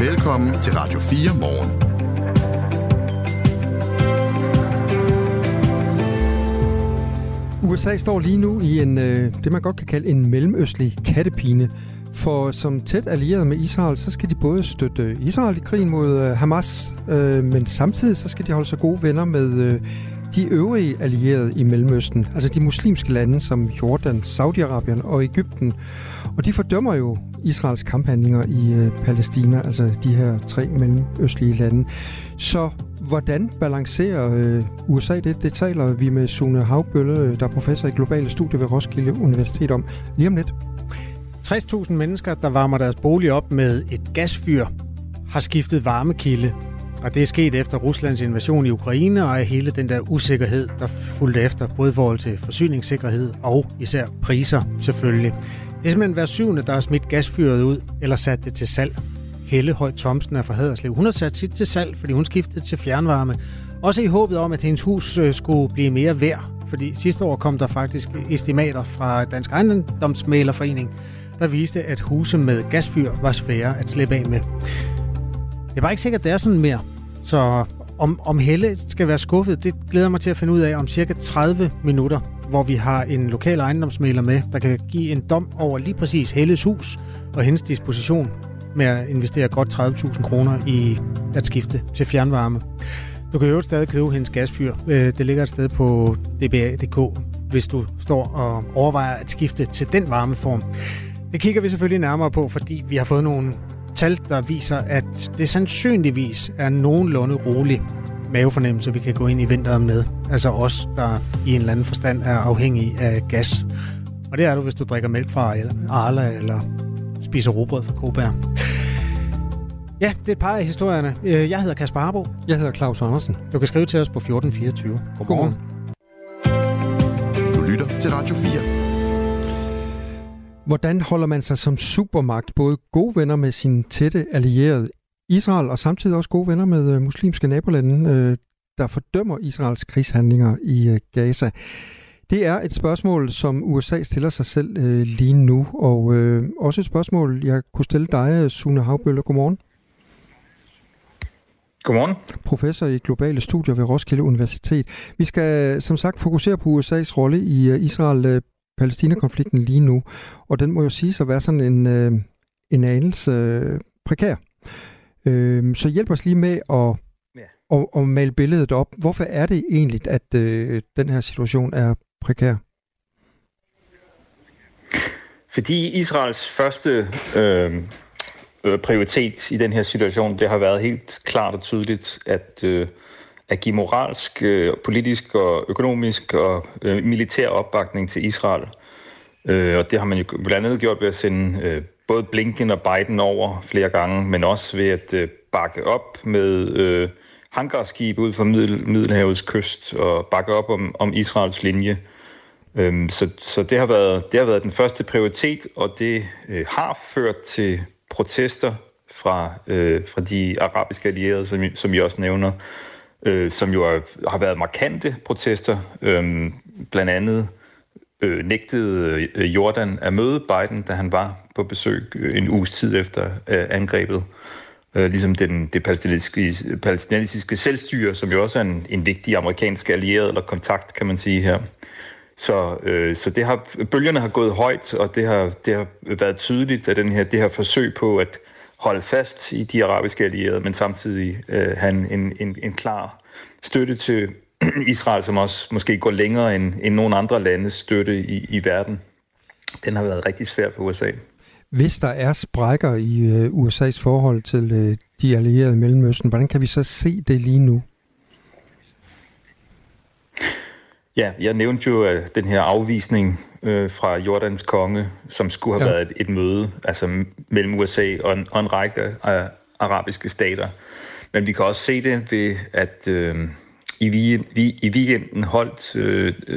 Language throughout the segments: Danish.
Velkommen til Radio 4 morgen. USA står lige nu i en, øh, det man godt kan kalde en mellemøstlig kattepine. For som tæt allieret med Israel, så skal de både støtte Israel i krigen mod øh, Hamas, øh, men samtidig så skal de holde sig gode venner med øh, de øvrige allierede i Mellemøsten, altså de muslimske lande som Jordan, Saudi-Arabien og Ægypten. Og de fordømmer jo Israels kamphandlinger i øh, Palæstina, altså de her tre mellemøstlige lande. Så hvordan balancerer øh, USA det? Det taler vi med Sune Havbølle, øh, der er professor i globale studier ved Roskilde Universitet om lige om lidt. 60.000 mennesker, der varmer deres bolig op med et gasfyr, har skiftet varmekilde. Og det er sket efter Ruslands invasion i Ukraine og hele den der usikkerhed, der fulgte efter, både i forhold til forsyningssikkerhed og især priser selvfølgelig. Det er simpelthen hver syvende, der har smidt gasfyret ud eller sat det til salg. Helle Høj Thomsen er fra Haderslev. Hun har sat sit til salg, fordi hun skiftede til fjernvarme. Også i håbet om, at hendes hus øh, skulle blive mere værd. Fordi sidste år kom der faktisk estimater fra Dansk Ejendomsmalerforening, der viste, at huse med gasfyr var svære at slippe af med. Det var ikke sikkert, at det er sådan mere. Så om, om Helle skal være skuffet, det glæder mig til at finde ud af om cirka 30 minutter, hvor vi har en lokal ejendomsmaler med, der kan give en dom over lige præcis Helles hus og hendes disposition med at investere godt 30.000 kroner i at skifte til fjernvarme. Du kan jo stadig købe hendes gasfyr. Øh, det ligger et sted på dba.dk, hvis du står og overvejer at skifte til den varmeform. Det kigger vi selvfølgelig nærmere på, fordi vi har fået nogle tal, der viser, at det sandsynligvis er nogenlunde rolig mavefornemmelse, vi kan gå ind i vinteren med. Altså os, der i en eller anden forstand er afhængige af gas. Og det er du, hvis du drikker mælk fra Arla eller spiser robrød fra Kobær. Ja, det er et par af historierne. Øh, jeg hedder Kasper Harbo. Jeg hedder Claus Andersen. Du kan skrive til os på 1424. Godmorgen. Godmorgen. Du lytter til Radio 4. Hvordan holder man sig som supermagt både gode venner med sin tætte allierede Israel, og samtidig også gode venner med øh, muslimske nabolande, øh, der fordømmer Israels krigshandlinger i øh, Gaza? Det er et spørgsmål, som USA stiller sig selv øh, lige nu, og øh, også et spørgsmål, jeg kunne stille dig, Sune Havbølle. Godmorgen. Godmorgen. Professor i globale studier ved Roskilde Universitet. Vi skal som sagt fokusere på USA's rolle i Israel Palæstina-konflikten lige nu, og den må jo sige at være sådan en, øh, en anelse øh, prekær. Øh, så hjælp os lige med at, ja. at, at male billedet op. Hvorfor er det egentlig, at øh, den her situation er prekær? Fordi Israels første øh, øh, prioritet i den her situation, det har været helt klart og tydeligt, at øh, at give moralsk, øh, politisk og økonomisk og øh, militær opbakning til Israel. Øh, og det har man jo blandt andet gjort ved at sende øh, både Blinken og Biden over flere gange, men også ved at øh, bakke op med øh, hangarskibe ud fra Middel- Middelhavets kyst og bakke op om, om Israels linje. Øhm, så så det, har været, det har været den første prioritet, og det øh, har ført til protester fra, øh, fra de arabiske allierede, som, som I også nævner øh, som jo er, har været markante protester. Øh, blandt andet øh, nægtede øh, Jordan at møde Biden, da han var på besøg øh, en uges tid efter øh, angrebet. Øh, ligesom den, det palæstinensiske, palæstinensiske selvstyre, som jo også er en, en vigtig amerikansk allieret eller kontakt, kan man sige her. Så, øh, så det har, bølgerne har gået højt, og det har, det har været tydeligt, at den her, det her forsøg på at holde fast i de arabiske allierede, men samtidig øh, have en, en, en klar støtte til Israel, som også måske går længere end, end nogle andre landes støtte i, i verden. Den har været rigtig svær for USA. Hvis der er sprækker i øh, USA's forhold til øh, de allierede i Mellemøsten, hvordan kan vi så se det lige nu? Ja, jeg nævnte jo uh, den her afvisning uh, fra Jordans konge, som skulle have ja. været et, et møde altså mellem USA og en, og en række uh, arabiske stater. Men vi kan også se det ved, at uh, i, vi, i weekenden holdt uh,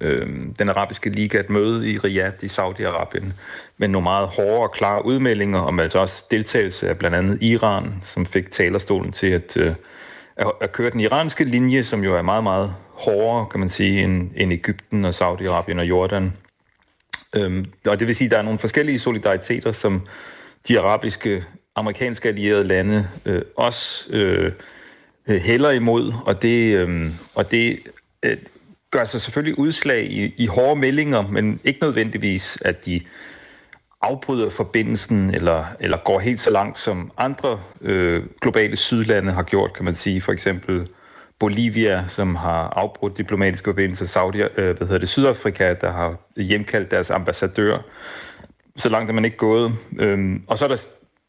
uh, den arabiske liga et møde i Riyadh i Saudi-Arabien med nogle meget hårde og klare udmeldinger om altså også deltagelse af blandt andet Iran, som fik talerstolen til at, at, at køre den iranske linje, som jo er meget, meget hårdere, kan man sige, end, end Ægypten og Saudi-Arabien og Jordan. Øhm, og det vil sige, at der er nogle forskellige solidariteter, som de arabiske amerikanske allierede lande øh, også øh, hælder imod, og det, øh, og det øh, gør sig selvfølgelig udslag i, i hårde meldinger, men ikke nødvendigvis, at de afbryder forbindelsen eller, eller går helt så langt, som andre øh, globale sydlande har gjort, kan man sige. For eksempel Bolivia, som har afbrudt diplomatiske forbindelser, Saudi, øh, hvad hedder det, Sydafrika, der har hjemkaldt deres ambassadør. Så langt er man ikke gået. Øhm, og så er der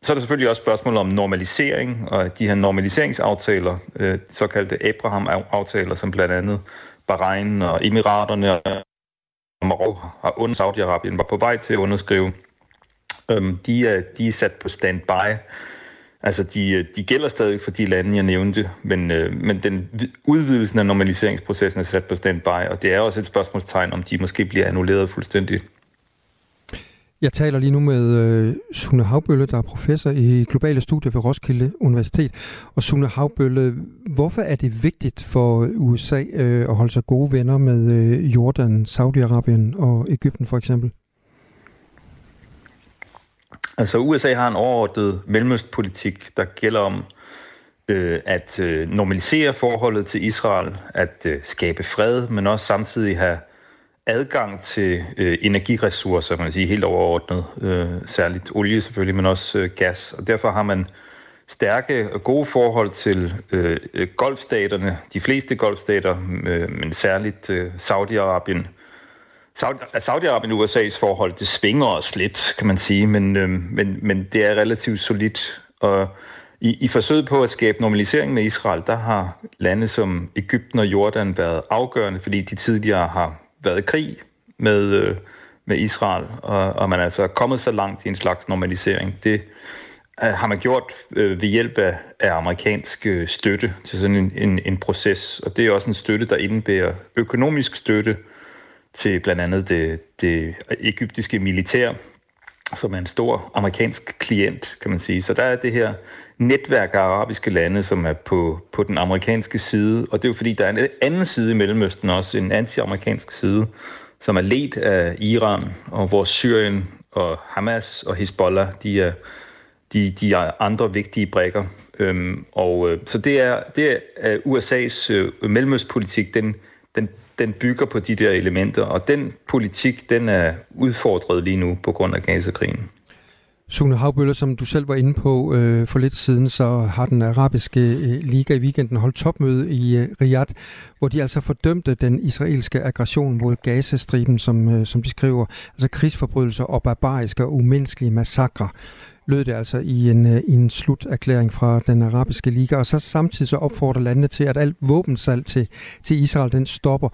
så er der selvfølgelig også spørgsmålet om normalisering, og de her normaliseringsaftaler, øh, såkaldte Abraham-aftaler, som blandt andet Bahrain og Emiraterne og Marokko har under Saudi-Arabien var på vej til at underskrive. Øhm, de, er, de er sat på standby. Altså, de, de gælder stadig for de lande, jeg nævnte, men, øh, men den udvidelsen af normaliseringsprocessen er sat på standby, og det er også et spørgsmålstegn, om de måske bliver annulleret fuldstændig. Jeg taler lige nu med øh, Sune Havbølle, der er professor i globale studier ved Roskilde Universitet. Og Sune Havbølle, hvorfor er det vigtigt for øh, USA øh, at holde sig gode venner med øh, Jordan, Saudi-Arabien og Ægypten for eksempel? Altså USA har en overordnet mellemøstpolitik, der gælder om øh, at øh, normalisere forholdet til Israel, at øh, skabe fred, men også samtidig have adgang til øh, energiressourcer, man kan sige helt overordnet, øh, særligt olie selvfølgelig, men også øh, gas. Og derfor har man stærke og gode forhold til øh, øh golfstaterne, de fleste golfstater, øh, men særligt øh, Saudi-Arabien. Saudi-Arabien og USA's forhold, det svinger os lidt, kan man sige, men, øh, men, men det er relativt solidt. Og i, i forsøget på at skabe normalisering med Israel, der har lande som Ægypten og Jordan været afgørende, fordi de tidligere har været i krig med, øh, med Israel, og, og man er altså kommet så langt i en slags normalisering. Det øh, har man gjort øh, ved hjælp af, af amerikansk øh, støtte til sådan en, en, en proces, og det er også en støtte, der indebærer økonomisk støtte til blandt andet det, det egyptiske militær, som er en stor amerikansk klient, kan man sige. Så der er det her netværk af arabiske lande, som er på, på den amerikanske side, og det er jo fordi, der er en anden side i Mellemøsten også, en anti-amerikansk side, som er ledt af Iran, og hvor Syrien og Hamas og Hezbollah, de er, de, de er andre vigtige brækker. Øhm, og øh, så det er, det er USA's øh, mellemøstpolitik, den, den, den bygger på de der elementer, og den politik, den er udfordret lige nu på grund af Gaza-krigen. Sune Havbøller, som du selv var inde på øh, for lidt siden, så har den arabiske øh, liga i weekenden holdt topmøde i øh, Riyadh, hvor de altså fordømte den israelske aggression mod Gazastriben, som, øh, som de skriver, altså krigsforbrydelser og barbariske og umenneskelige massakre lød det altså i en, øh, i en sluterklæring fra den arabiske liga, og så samtidig så opfordrer landene til, at alt våbensalg til, til Israel, den stopper.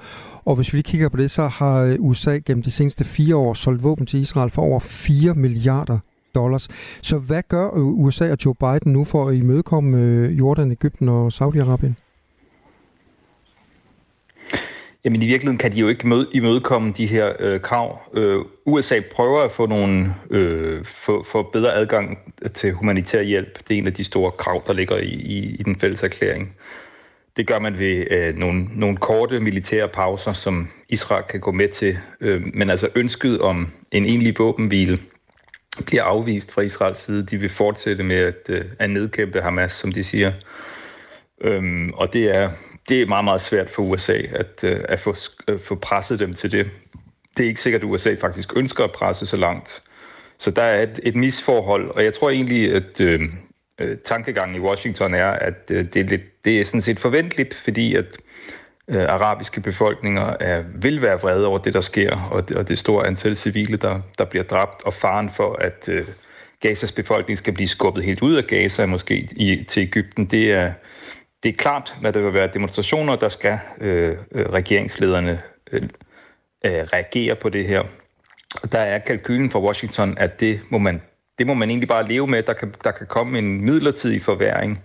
Og hvis vi lige kigger på det, så har øh, USA gennem de seneste fire år solgt våben til Israel for over 4 milliarder dollars. Så hvad gør øh, USA og Joe Biden nu for at imødekomme Jordan, Ægypten og Saudi-Arabien? Jamen i virkeligheden kan de jo ikke møde, imødekomme de her øh, krav. Øh, USA prøver at få nogle øh, få, for bedre adgang til humanitær hjælp. Det er en af de store krav, der ligger i, i, i den fælles erklæring. Det gør man ved øh, nogle, nogle korte militære pauser, som Israel kan gå med til. Øh, men altså ønsket om en egentlig våbenhvile bliver afvist fra Israels side. De vil fortsætte med at, øh, at nedkæmpe Hamas, som de siger. Øhm, og det er, det er meget, meget svært for USA at, øh, at få, at øh, få presset dem til det. Det er ikke sikkert, at USA faktisk ønsker at presse så langt. Så der er et, et misforhold, og jeg tror egentlig, at øh, øh tankegangen i Washington er, at øh, det, er lidt, det er sådan set forventeligt, fordi at øh, arabiske befolkninger er, vil være vrede over det, der sker, og det, og det store antal civile, der, der bliver dræbt, og faren for, at øh, Gazas befolkning skal blive skubbet helt ud af Gaza, måske i, til Ægypten, det er, det er klart, at der vil være demonstrationer, der skal øh, øh, regeringslederne øh, øh, reagere på det her. Der er kalkylen fra Washington, at det må man, det må man egentlig bare leve med. Der kan, der kan komme en midlertidig forværing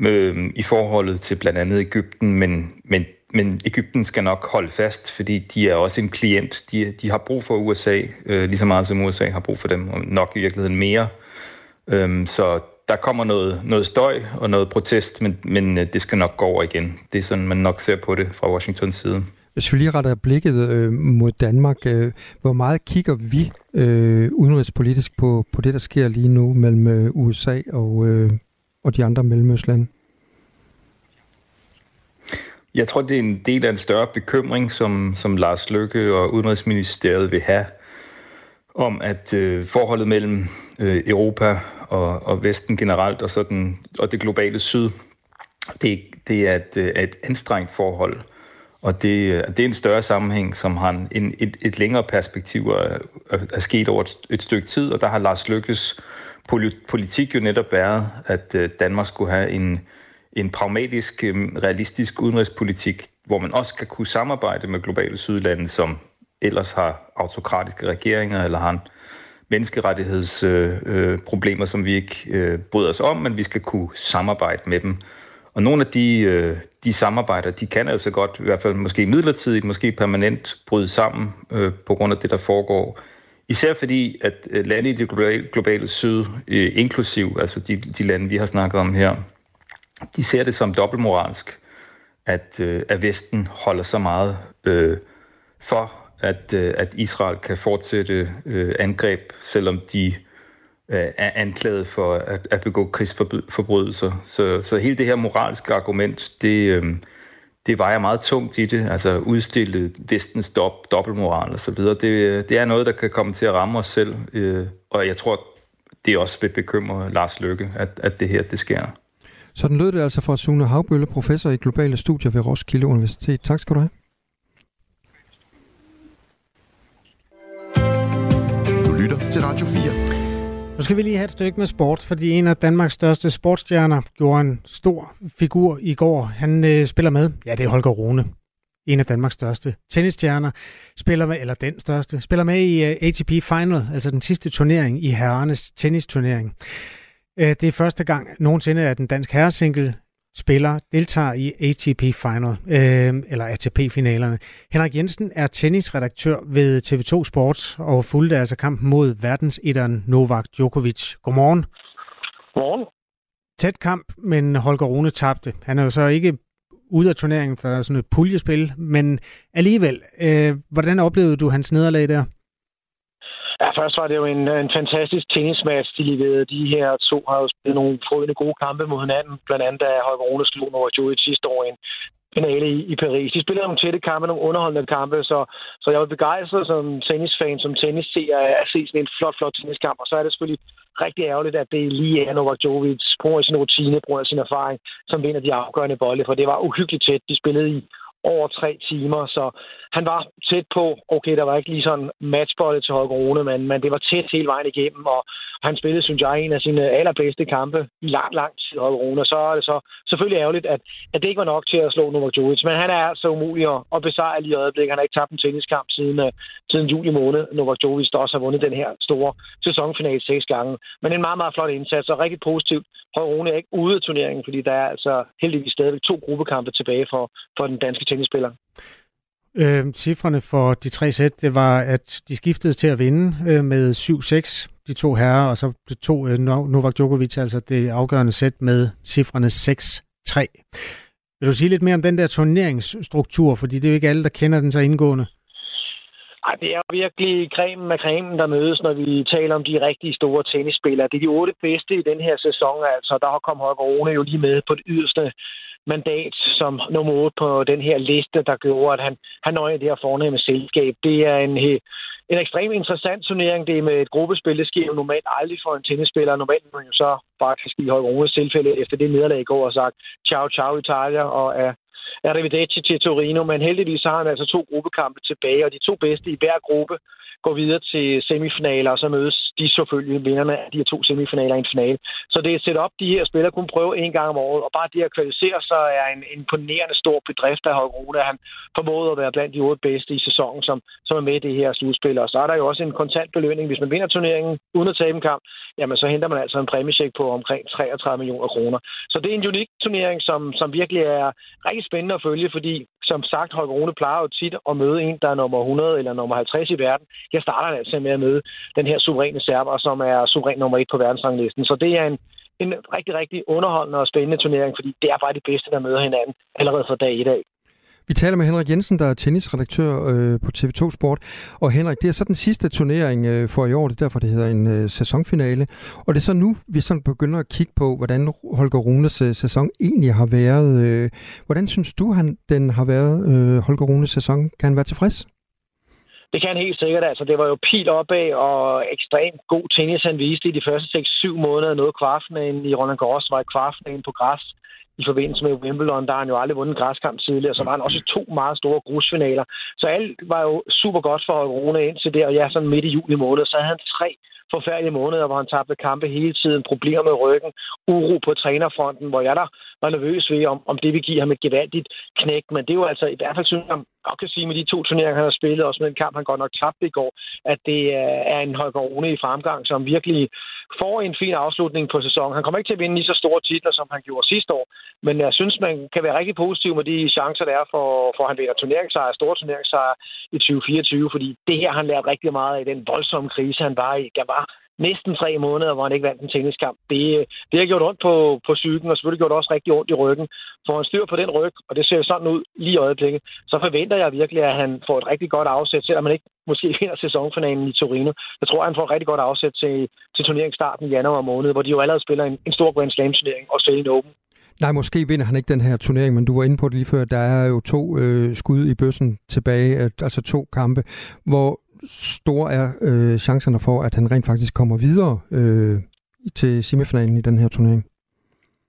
øh, i forholdet til blandt andet Ægypten, men, men, men Ægypten skal nok holde fast, fordi de er også en klient. De, de har brug for USA, øh, lige så meget som USA har brug for dem, og nok i virkeligheden mere. Øh, så der kommer noget, noget støj og noget protest, men, men øh, det skal nok gå over igen. Det er sådan, man nok ser på det fra Washingtons side. Hvis vi lige retter blikket øh, mod Danmark, øh, hvor meget kigger vi øh, udenrigspolitisk på, på det, der sker lige nu mellem øh, USA og, øh, og de andre mellemøstlande? Jeg tror, det er en del af en større bekymring, som, som Lars Løkke og Udenrigsministeriet vil have, om at øh, forholdet mellem øh, Europa og, og Vesten generelt og, sådan, og det globale syd, det, det er et, øh, er et anstrengt forhold. Og det, øh, det er en større sammenhæng, som har en, et, et længere perspektiv og er, er sket over et, et stykke tid, og der har Lars Lykkes politik jo netop været, at øh, Danmark skulle have en, en pragmatisk, realistisk udenrigspolitik, hvor man også skal kunne samarbejde med globale sydlande, som ellers har autokratiske regeringer eller har en menneskerettighedsproblemer, øh, som vi ikke øh, bryder os om, men vi skal kunne samarbejde med dem. Og nogle af de, øh, de samarbejder, de kan altså godt, i hvert fald måske midlertidigt, måske permanent, bryde sammen øh, på grund af det, der foregår. Især fordi, at øh, lande i det globale, globale syd, øh, inklusiv altså de, de lande, vi har snakket om her, de ser det som dobbeltmoralsk, at, øh, at Vesten holder så meget øh, for, at, øh, at Israel kan fortsætte øh, angreb, selvom de øh, er anklaget for at, at begå krigsforbrydelser. Så, så hele det her moralske argument, det, det vejer meget tungt i det, altså udstille vestens dob, dobbeltmoral og så videre. Det, det er noget, der kan komme til at ramme os selv, og jeg tror, det også vil bekymre Lars Løkke, at, at det her, det sker. Sådan lød det altså fra Sune Havbølle, professor i globale studier ved Roskilde Universitet. Tak skal du have. Til Radio 4. Nu skal vi lige have et stykke med sport, fordi en af Danmarks største sportsstjerner gjorde en stor figur i går. Han øh, spiller med. Ja, det er Holger Rune. En af Danmarks største tennisstjerner. Spiller med, eller den største. Spiller med i uh, øh, ATP Final, altså den sidste turnering i herrenes tennisturnering. Uh, det er første gang nogensinde, at den dansk herresingle spiller deltager i ATP Final, øh, eller ATP-finalerne. Henrik Jensen er tennisredaktør ved TV2 Sport og fulgte altså kampen mod verdensetteren Novak Djokovic. Godmorgen. Godmorgen. Tæt kamp, men Holger Rune tabte. Han er jo så ikke ude af turneringen for sådan et puljespil, men alligevel, øh, hvordan oplevede du hans nederlag der? Ja, først var det jo en, en fantastisk tennismatch, de leverede. De her to har jo spillet nogle frøende gode kampe mod hinanden. Blandt andet, da Holger Rune slog over Joey sidste år i en finale i, i Paris. De spillede nogle tætte kampe, nogle underholdende kampe, så, så jeg var begejstret som tennisfan, som tennisseer at se sådan en flot, flot tenniskamp. Og så er det selvfølgelig rigtig ærgerligt, at det lige er Novak Djokovic på sin rutine, på sin erfaring, som vinder de afgørende bolde, for det var uhyggeligt tæt. De spillede i over tre timer, så han var tæt på. Okay, der var ikke lige sådan matchbolde til Holger Rune, men, men det var tæt hele vejen igennem, og han spillede, synes jeg, en af sine allerbedste kampe i lang, lang tid, Holger Rune. Så er det så selvfølgelig ærgerligt, at, at det ikke var nok til at slå Novak Djokovic, men han er så altså umulig at, at besejre lige i øjeblikket. Han har ikke tabt en tenniskamp siden, uh, siden juli måned. Novak Djokovic, der også har vundet den her store sæsonfinale seks gange. Men en meget, meget flot indsats, og rigtig positivt. Holger Rune er ikke ude af turneringen, fordi der er altså heldigvis stadigvæk to gruppekampe tilbage for, for den danske tennisspiller. Øh, cifrene for de tre sæt, det var, at de skiftede til at vinde øh, med 7-6, de to herrer, og så de to øh, Novak Djokovic, altså det afgørende sæt med cifrene 6-3. Vil du sige lidt mere om den der turneringsstruktur, fordi det er jo ikke alle, der kender den så indgående? Ej, det er virkelig cremen af cremen, der mødes, når vi taler om de rigtig store tennisspillere. Det er de otte bedste i den her sæson, altså. Der har kommet Rune jo lige med på det yderste mandat som nummer 8 på den her liste, der gjorde, at han, han nøje det her fornemme selskab. Det er en, øh, en ekstremt interessant turnering. Det er med et gruppespil. Det sker jo normalt aldrig for en tennisspiller. Normalt man jo så faktisk i Højre Rones tilfælde efter det nederlag i går og sagt ciao, ciao Italia og er arrivederci til Torino. Men heldigvis har han altså to gruppekampe tilbage, og de to bedste i hver gruppe går videre til semifinaler, og så mødes de selvfølgelig vinderne af de her to semifinaler i en finale. Så det er set op, de her spillere kunne prøve en gang om året, og bare det at kvalificere sig er en imponerende stor bedrift af Holger Rune. Han formåede at være blandt de otte bedste i sæsonen, som, som er med i det her slutspil. Og så er der jo også en kontant belønning. Hvis man vinder turneringen uden at tabe en kamp, jamen så henter man altså en præmiecheck på omkring 33 millioner kroner. Så det er en unik turnering, som, som virkelig er rigtig spændende at følge, fordi som sagt, Holger Rune plejer jo tit at møde en, der er nummer 100 eller nummer 50 i verden. Jeg starter altså med at møde den her suveræne serber, som er suveræn nummer 1 på verdensranglisten. Så det er en, en rigtig, rigtig underholdende og spændende turnering, fordi det er bare de bedste, der møder hinanden allerede fra dag i dag. Vi taler med Henrik Jensen, der er tennisredaktør øh, på TV2 Sport. Og Henrik, det er så den sidste turnering øh, for i år, det er derfor, det hedder en øh, sæsonfinale. Og det er så nu, vi sådan begynder at kigge på, hvordan Holger Runes øh, sæson egentlig har været. Øh, hvordan synes du, han den har været, øh, Holger Runes sæson? Kan han være tilfreds? Det kan han helt sikkert. Altså, det var jo pil opad og ekstremt god tennis, han viste i de første 6-7 måneder. Noget kvartfinalen i Roland Garros var i kvartfinalen på græs i forbindelse med Wimbledon. Der har han jo aldrig vundet en græskamp tidligere. Så var han også to meget store grusfinaler. Så alt var jo super godt for Rune indtil der, Og ja, sådan midt i juli måned, så havde han tre forfærdelige måneder, hvor han tabte kampe hele tiden, problemer med ryggen, uro på trænerfronten, hvor jeg der var nervøs ved, om, om det vil give ham et gevaldigt knæk. Men det er jo altså i hvert fald, synes jeg, godt kan sige med de to turneringer, han har spillet, også med en kamp, han godt nok tabte i går, at det øh, er en Holger Rune i fremgang, som virkelig får en fin afslutning på sæsonen. Han kommer ikke til at vinde lige så store titler, som han gjorde sidste år, men jeg synes, man kan være rigtig positiv med de chancer, der er for, for at han vinder turneringssejre, store turneringssejre i 2024, fordi det her han lært rigtig meget af den voldsomme krise, han var i. Der var næsten tre måneder, hvor han ikke vandt en tenniskamp. Det, det har gjort ondt på, på psyken, og selvfølgelig gjort også rigtig ondt i ryggen. Får han styr på den ryg, og det ser sådan ud lige i øjeblikket, så forventer jeg virkelig, at han får et rigtig godt afsæt, selvom han ikke måske vinder sæsonfinalen i Torino. Jeg tror, han får rigtig godt afsæt til, til turneringsstarten i januar måned, hvor de jo allerede spiller en, en stor Grand Slam-turnering, Australian Open. Nej, måske vinder han ikke den her turnering, men du var inde på det lige før. Der er jo to øh, skud i bøssen tilbage, altså to kampe, hvor store er øh, chancerne for, at han rent faktisk kommer videre øh, til semifinalen i den her turnering?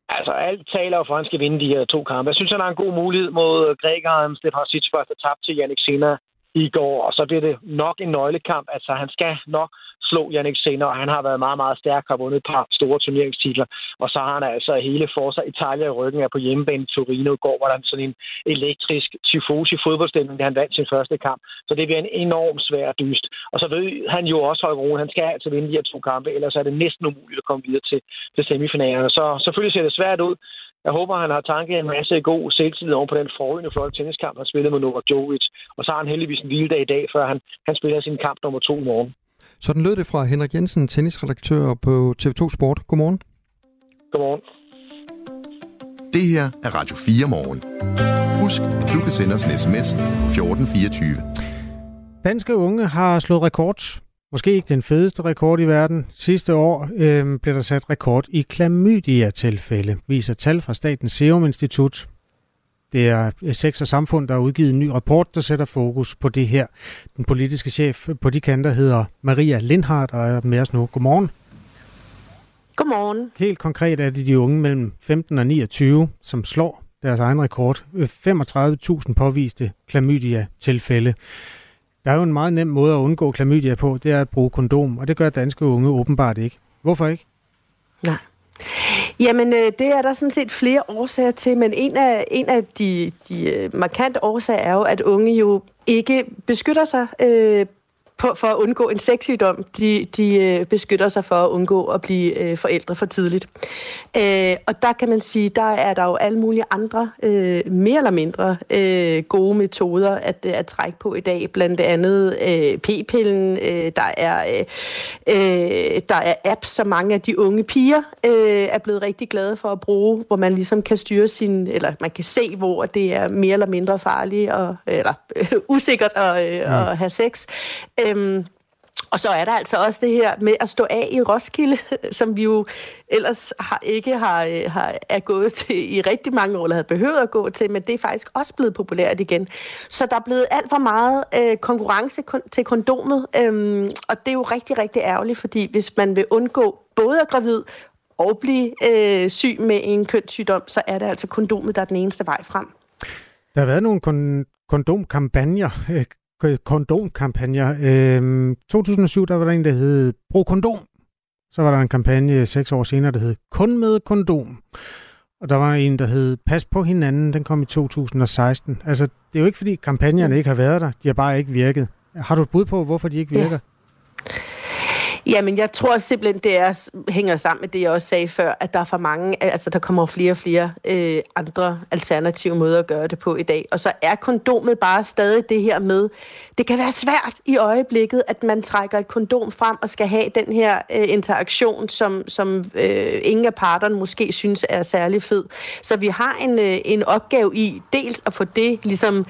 Altså, alt taler for, at han skal vinde de her to kampe. Jeg synes, han har en god mulighed mod grækeren Stefan Tsitsipas, der tabte til Jannik Sinner i går, og så bliver det nok en nøglekamp. Altså, han skal nok slå Jannik Senner, og han har været meget, meget stærk, har vundet et par store turneringstitler. Og så har han altså hele Forza Italia i ryggen, er på hjemmebane Torino i går, hvor der er sådan en elektrisk tifosi fodboldstemning, da han vandt sin første kamp. Så det bliver en enorm svær dyst. Og så ved han jo også, Holger han skal altså vinde de her to kampe, ellers er det næsten umuligt at komme videre til, til semifinalerne. Så selvfølgelig ser det svært ud. Jeg håber, han har tanket en masse god selvtillid over på den forrige flotte tenniskamp, han spillede med Novak Djokovic. Og så har han heldigvis en hviledag i dag, før han, han spiller sin kamp nummer to i morgen. Sådan lød det fra Henrik Jensen, tennisredaktør på TV2 Sport. Godmorgen. Godmorgen. Det her er Radio 4 morgen. Husk, at du kan sende os en sms på 1424. Danske unge har slået rekord. Måske ikke den fedeste rekord i verden. Sidste år øh, blev der sat rekord i klamydia-tilfælde, viser tal fra Statens Serum Institut. Det er Sex og Samfund, der har udgivet en ny rapport, der sætter fokus på det her. Den politiske chef på de kanter hedder Maria Lindhardt og er med os nu. Godmorgen. Godmorgen. Helt konkret er det de unge mellem 15 og 29, som slår deres egen rekord. 35.000 påviste klamydia-tilfælde. Der er jo en meget nem måde at undgå klamydia på, det er at bruge kondom, og det gør danske unge åbenbart ikke. Hvorfor ikke? Nej. Jamen, øh, det er der sådan set flere årsager til, men en af, en af de, de øh, markante årsager er jo, at unge jo ikke beskytter sig øh, på, for at undgå en sexsygdom. De, de øh, beskytter sig for at undgå at blive øh, forældre for tidligt. Øh, og der kan man sige, der er der jo alle mulige andre, øh, mere eller mindre øh, gode metoder at, øh, at trække på i dag. Blandt andet øh, p-pillen, øh, der, er, øh, øh, der er apps, som mange af de unge piger øh, er blevet rigtig glade for at bruge, hvor man ligesom kan styre sin, eller man kan se, hvor det er mere eller mindre farligt, og, eller øh, usikkert at, øh, mm. at have sex. Øhm, og så er der altså også det her med at stå af i Roskilde, som vi jo ellers har, ikke har, øh, har, er gået til i rigtig mange år, eller havde behøvet at gå til, men det er faktisk også blevet populært igen. Så der er blevet alt for meget øh, konkurrence kon- til kondomet, øhm, og det er jo rigtig, rigtig ærgerligt, fordi hvis man vil undgå både at gravid og blive øh, syg med en kønssygdom, så er det altså kondomet, der er den eneste vej frem. Der har været nogle kon- kondomkampagner, øh, kondomkampagner. Øhm, 2007, der var der en, der hed Brug kondom. Så var der en kampagne seks år senere, der hed Kun med kondom. Og der var en, der hed Pas på hinanden. Den kom i 2016. Altså, det er jo ikke, fordi kampagnerne ikke har været der. De har bare ikke virket. Har du et bud på, hvorfor de ikke virker? Jamen, jeg tror simpelthen, det er, hænger sammen med det, jeg også sagde før, at der er for mange, altså der kommer flere og flere øh, andre alternative måder at gøre det på i dag. Og så er kondomet bare stadig det her med, det kan være svært i øjeblikket, at man trækker et kondom frem og skal have den her øh, interaktion, som, som øh, ingen af parterne måske synes er særlig fed. Så vi har en, øh, en opgave i dels at få det ligesom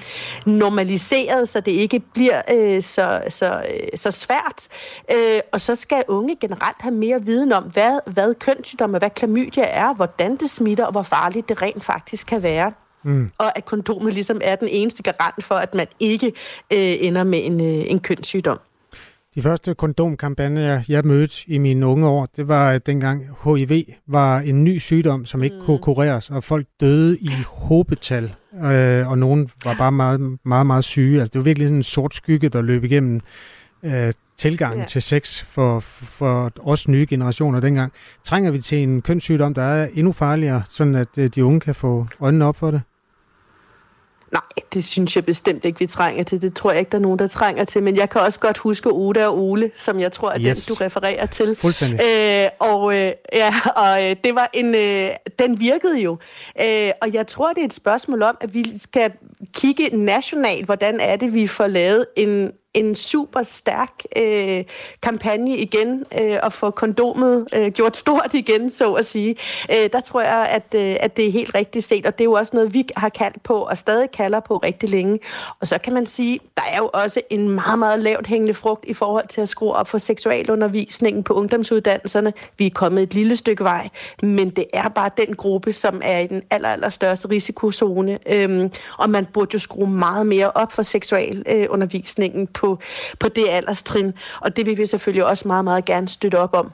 normaliseret, så det ikke bliver øh, så, så, øh, så svært. Øh, og så skal unge generelt have mere viden om, hvad, hvad kønssygdomme, hvad klamydia er, hvordan det smitter, og hvor farligt det rent faktisk kan være. Mm. Og at kondomet ligesom er den eneste garant for, at man ikke øh, ender med en, øh, en kønssygdom. De første kondomkampagner, jeg mødte i mine unge år, det var dengang HIV var en ny sygdom, som ikke mm. kunne kureres, og folk døde i håbetal, øh, og nogen var bare meget, meget, meget syge. Altså, det var virkelig sådan en sort skygge, der løb igennem øh, tilgangen ja. til sex for, for os nye generationer dengang. Trænger vi til en kønssygdom, der er endnu farligere, sådan at øh, de unge kan få øjnene op for det? Nej, det synes jeg bestemt ikke, vi trænger til. Det tror jeg ikke, der er nogen, der trænger til. Men jeg kan også godt huske Oda og Ole, som jeg tror er yes. den, du refererer til. Fuldstændig. Øh, og, øh, ja, og øh, det var en, øh, den virkede jo. Øh, og jeg tror, det er et spørgsmål om, at vi skal kigge nationalt, hvordan er det, vi får lavet en en super stærk øh, kampagne igen, øh, og få kondomet øh, gjort stort igen, så at sige. Øh, der tror jeg, at, øh, at det er helt rigtigt set, og det er jo også noget, vi har kaldt på, og stadig kalder på rigtig længe. Og så kan man sige, der er jo også en meget, meget lavt hængende frugt i forhold til at skrue op for seksualundervisningen på ungdomsuddannelserne. Vi er kommet et lille stykke vej, men det er bare den gruppe, som er i den aller, aller største risikozone. Øhm, og man burde jo skrue meget mere op for seksualundervisningen på på, på det alderstrin, og det vil vi selvfølgelig også meget, meget gerne støtte op om.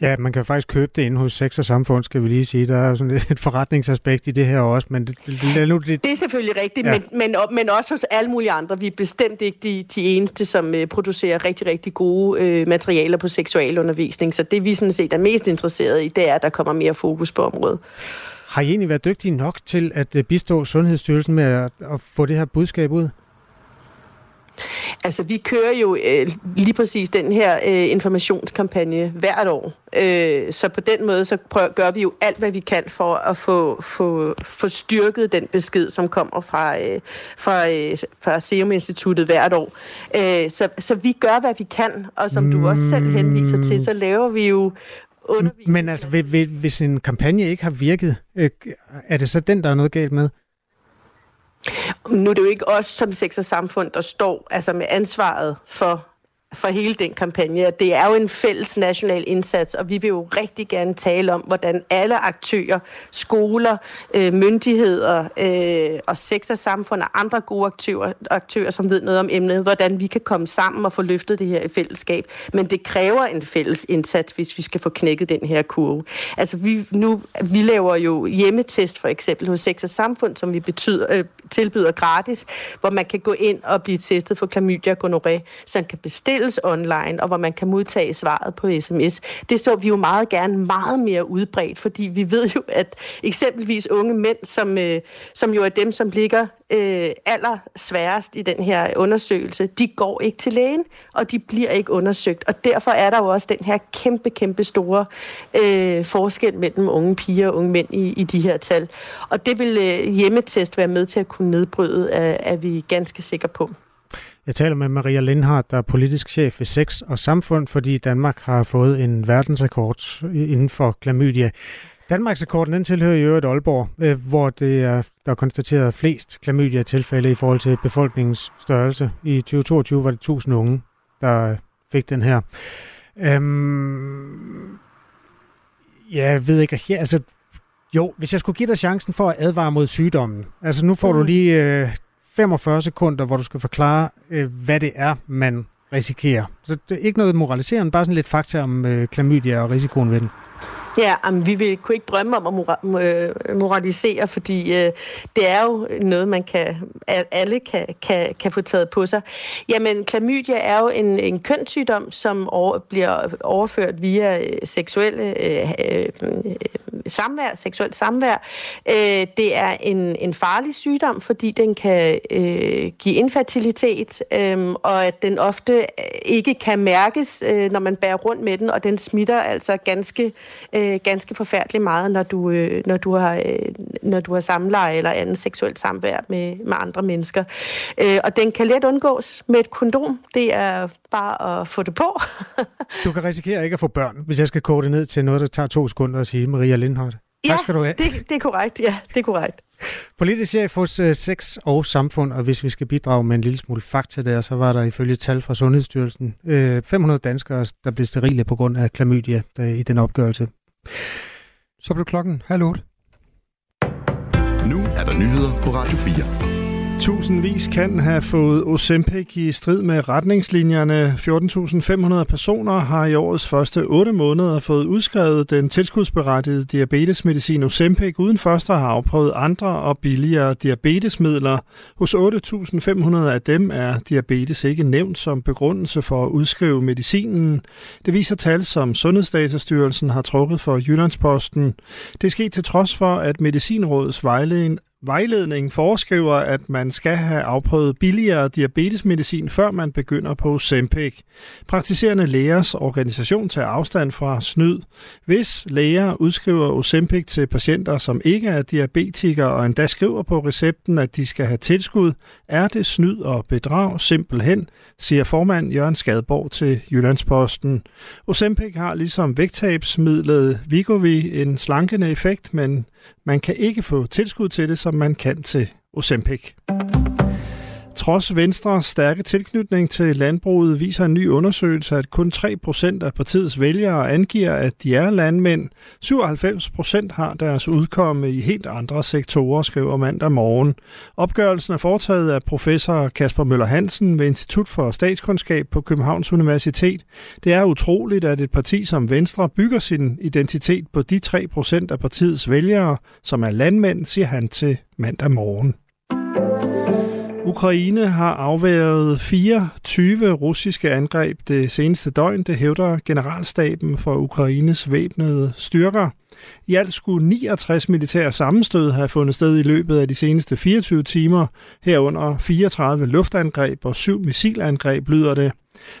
Ja, man kan faktisk købe det inde hos Sex og Samfund, skal vi lige sige. Der er sådan et forretningsaspekt i det her også. Men det, det, nu, det... det er selvfølgelig rigtigt, ja. men, men, men også hos alle mulige andre. Vi er bestemt ikke de, de eneste, som uh, producerer rigtig, rigtig gode uh, materialer på seksualundervisning. Så det vi sådan set er mest interesseret i, det er, at der kommer mere fokus på området. Har I egentlig været dygtige nok til at øh, bistå Sundhedsstyrelsen med at, at få det her budskab ud? Altså, vi kører jo øh, lige præcis den her øh, informationskampagne hvert år. Øh, så på den måde, så prøver, gør vi jo alt, hvad vi kan for at få, få, få styrket den besked, som kommer fra, øh, fra, øh, fra Serum Instituttet hvert år. Øh, så, så vi gør, hvad vi kan, og som du også selv henviser til, så laver vi jo undervisning. Men altså, hvis en kampagne ikke har virket, øh, er det så den, der er noget galt med? Nu er det jo ikke os som sex og samfund, der står altså med ansvaret for for hele den kampagne. Det er jo en fælles national indsats, og vi vil jo rigtig gerne tale om, hvordan alle aktører, skoler, øh, myndigheder øh, og sex og samfund og andre gode aktører, aktører, som ved noget om emnet, hvordan vi kan komme sammen og få løftet det her i fællesskab. Men det kræver en fælles indsats, hvis vi skal få knækket den her kurve. Altså vi, nu, vi laver jo hjemmetest for eksempel hos sex og samfund, som vi betyder, øh, tilbyder gratis, hvor man kan gå ind og blive testet for klamydia og gonoré, så man kan bestille stilles online, og hvor man kan modtage svaret på sms. Det så vi jo meget gerne meget mere udbredt, fordi vi ved jo, at eksempelvis unge mænd, som, øh, som jo er dem, som ligger øh, allersværest i den her undersøgelse, de går ikke til lægen, og de bliver ikke undersøgt. Og derfor er der jo også den her kæmpe, kæmpe store øh, forskel mellem unge piger og unge mænd i, i de her tal. Og det vil øh, hjemmetest være med til at kunne nedbryde, er, er vi ganske sikre på. Jeg taler med Maria Lindhardt, der er politisk chef ved Sex og Samfund, fordi Danmark har fået en verdensrekord inden for klamydia. Danmarks rekorden den tilhører i øvrigt Aalborg, øh, hvor det er, der er konstateret flest klamydia-tilfælde i forhold til befolkningens størrelse. I 2022 var det 1000 unge, der fik den her. Øhm, ja, jeg ved ikke, altså, jo, hvis jeg skulle give dig chancen for at advare mod sygdommen, altså nu får mm. du lige øh, 45 sekunder, hvor du skal forklare, øh, hvad det er, man risikerer. Så det er ikke noget moraliserende, bare sådan lidt fakta om øh, klamydia og risikoen ved den. Ja, amen, vi vil, kunne ikke drømme om at øh, moralisere, fordi øh, det er jo noget, man kan, alle kan, kan, kan få taget på sig. Jamen, klamydia er jo en, en kønssygdom, som over, bliver overført via øh, seksuelle øh, øh, samvær, seksuelt samvær. Øh, det er en, en farlig sygdom, fordi den kan øh, give infertilitet, øh, og at den ofte øh, ikke kan mærkes, øh, når man bærer rundt med den, og den smitter altså ganske, øh, ganske forfærdeligt meget, når du, øh, når du har, øh, når du har samleje eller andet seksuelt samvær med, med andre mennesker. Øh, og den kan let undgås med et kondom. Det er bare at få det på. du kan risikere ikke at få børn, hvis jeg skal kode det ned til noget, der tager to sekunder at sige, Maria Lindhardt. Tak ja, skal du have. Det, det er korrekt. Ja, det er korrekt. Politisk chef hos uh, Sex og Samfund, og hvis vi skal bidrage med en lille smule fakta der, så var der ifølge tal fra Sundhedsstyrelsen øh, 500 danskere, der blev sterile på grund af klamydia der, i den opgørelse. Så blev klokken halv otte. Nu er der nyheder på Radio 4. Tusindvis kan have fået Ozempic i strid med retningslinjerne. 14.500 personer har i årets første 8 måneder fået udskrevet den tilskudsberettigede diabetesmedicin Ozempic, uden først at have afprøvet andre og billigere diabetesmidler. Hos 8.500 af dem er diabetes ikke nævnt som begrundelse for at udskrive medicinen. Det viser tal, som Sundhedsdatastyrelsen har trukket for Jyllandsposten. Det er sket til trods for, at Medicinrådets vejledning Vejledningen foreskriver, at man skal have afprøvet billigere diabetesmedicin, før man begynder på Zempic. Praktiserende lægers organisation tager afstand fra snyd. Hvis læger udskriver Ozempic til patienter, som ikke er diabetikere og endda skriver på recepten, at de skal have tilskud, er det snyd og bedrag simpelthen, siger formand Jørgen Skadborg til Jyllandsposten. Ozempic har ligesom vægttabsmidlet Vigovi en slankende effekt, men man kan ikke få tilskud til det, som man kan til Ozempic. Trods Venstres stærke tilknytning til landbruget viser en ny undersøgelse, at kun 3% af partiets vælgere angiver, at de er landmænd. 97% har deres udkomme i helt andre sektorer, skriver mandag morgen. Opgørelsen er foretaget af professor Kasper Møller Hansen ved Institut for Statskundskab på Københavns Universitet. Det er utroligt, at et parti som Venstre bygger sin identitet på de 3% af partiets vælgere, som er landmænd, siger han til mandag morgen. Ukraine har afværet 24 russiske angreb det seneste døgn, det hævder generalstaben for Ukraines væbnede styrker. I alt skulle 69 militære sammenstød have fundet sted i løbet af de seneste 24 timer, herunder 34 luftangreb og 7 missilangreb, lyder det.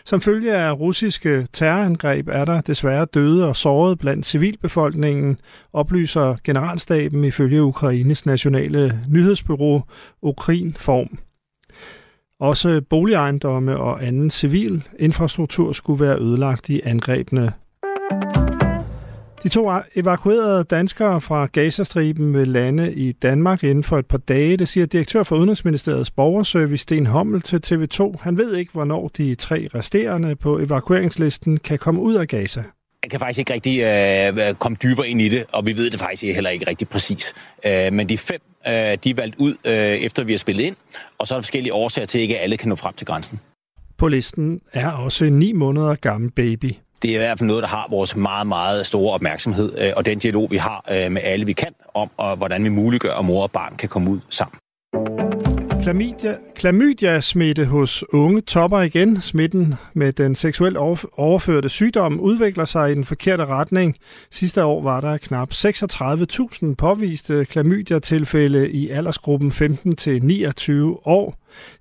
Som følge af russiske terrorangreb er der desværre døde og sårede blandt civilbefolkningen, oplyser generalstaben ifølge Ukraines nationale nyhedsbyrå Ukrinform. Også boligejendomme og anden civil infrastruktur skulle være ødelagt i angrebene. De to e- evakuerede danskere fra Gazastriben vil lande i Danmark inden for et par dage. Det siger direktør for Udenrigsministeriets borgerservice Sten Hommel til TV2. Han ved ikke, hvornår de tre resterende på evakueringslisten kan komme ud af Gaza. Jeg kan faktisk ikke rigtig øh, komme dybere ind i det, og vi ved det faktisk heller ikke rigtig præcis. Øh, men de fem Øh, de er valgt ud, øh, efter vi har spillet ind, og så er der forskellige årsager til, at ikke alle kan nå frem til grænsen. På listen er også en ni måneder gammel baby. Det er i hvert fald noget, der har vores meget, meget store opmærksomhed, øh, og den dialog, vi har med alle, vi kan, om og hvordan vi muliggør, at mor og barn kan komme ud sammen. Klamydia, klamydia-smitte hos unge topper igen. Smitten med den seksuelt overførte sygdom udvikler sig i den forkerte retning. Sidste år var der knap 36.000 påviste klamydia-tilfælde i aldersgruppen 15-29 år.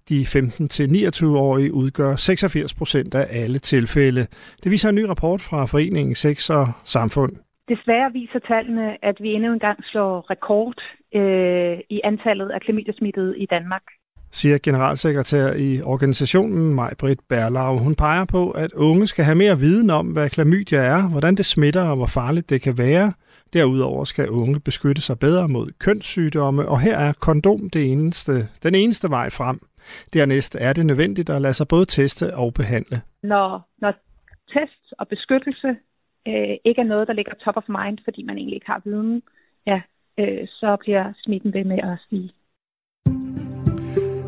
De 15-29-årige udgør 86 procent af alle tilfælde. Det viser en ny rapport fra Foreningen Sex og Samfund. Desværre viser tallene, at vi endnu engang slår rekord øh, i antallet af klamydiasmittede i Danmark. Siger generalsekretær i organisationen Maj-Britt Berlau. Hun peger på, at unge skal have mere viden om, hvad klamydia er, hvordan det smitter og hvor farligt det kan være. Derudover skal unge beskytte sig bedre mod kønssygdomme, og her er kondom det eneste, den eneste vej frem. Dernæst er det nødvendigt at lade sig både teste og behandle. Når, når test og beskyttelse øh, ikke er noget, der ligger top of mind, fordi man egentlig ikke har viden, ja, øh, så bliver smitten ved med at stige.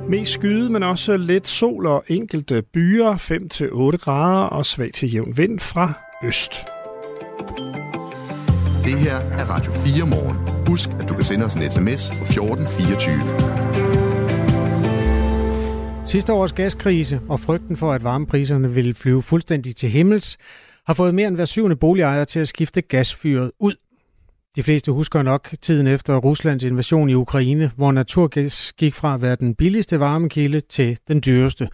Mest skyde, men også lidt sol og enkelte byer, 5-8 grader og svag til jævn vind fra øst. Det her er Radio 4 morgen. Husk, at du kan sende os en sms på 1424. Sidste års gaskrise og frygten for, at varmepriserne vil flyve fuldstændig til himmels, har fået mere end hver syvende boligejer til at skifte gasfyret ud. De fleste husker nok tiden efter Ruslands invasion i Ukraine, hvor naturgas gik fra at være den billigste varmekilde til den dyreste.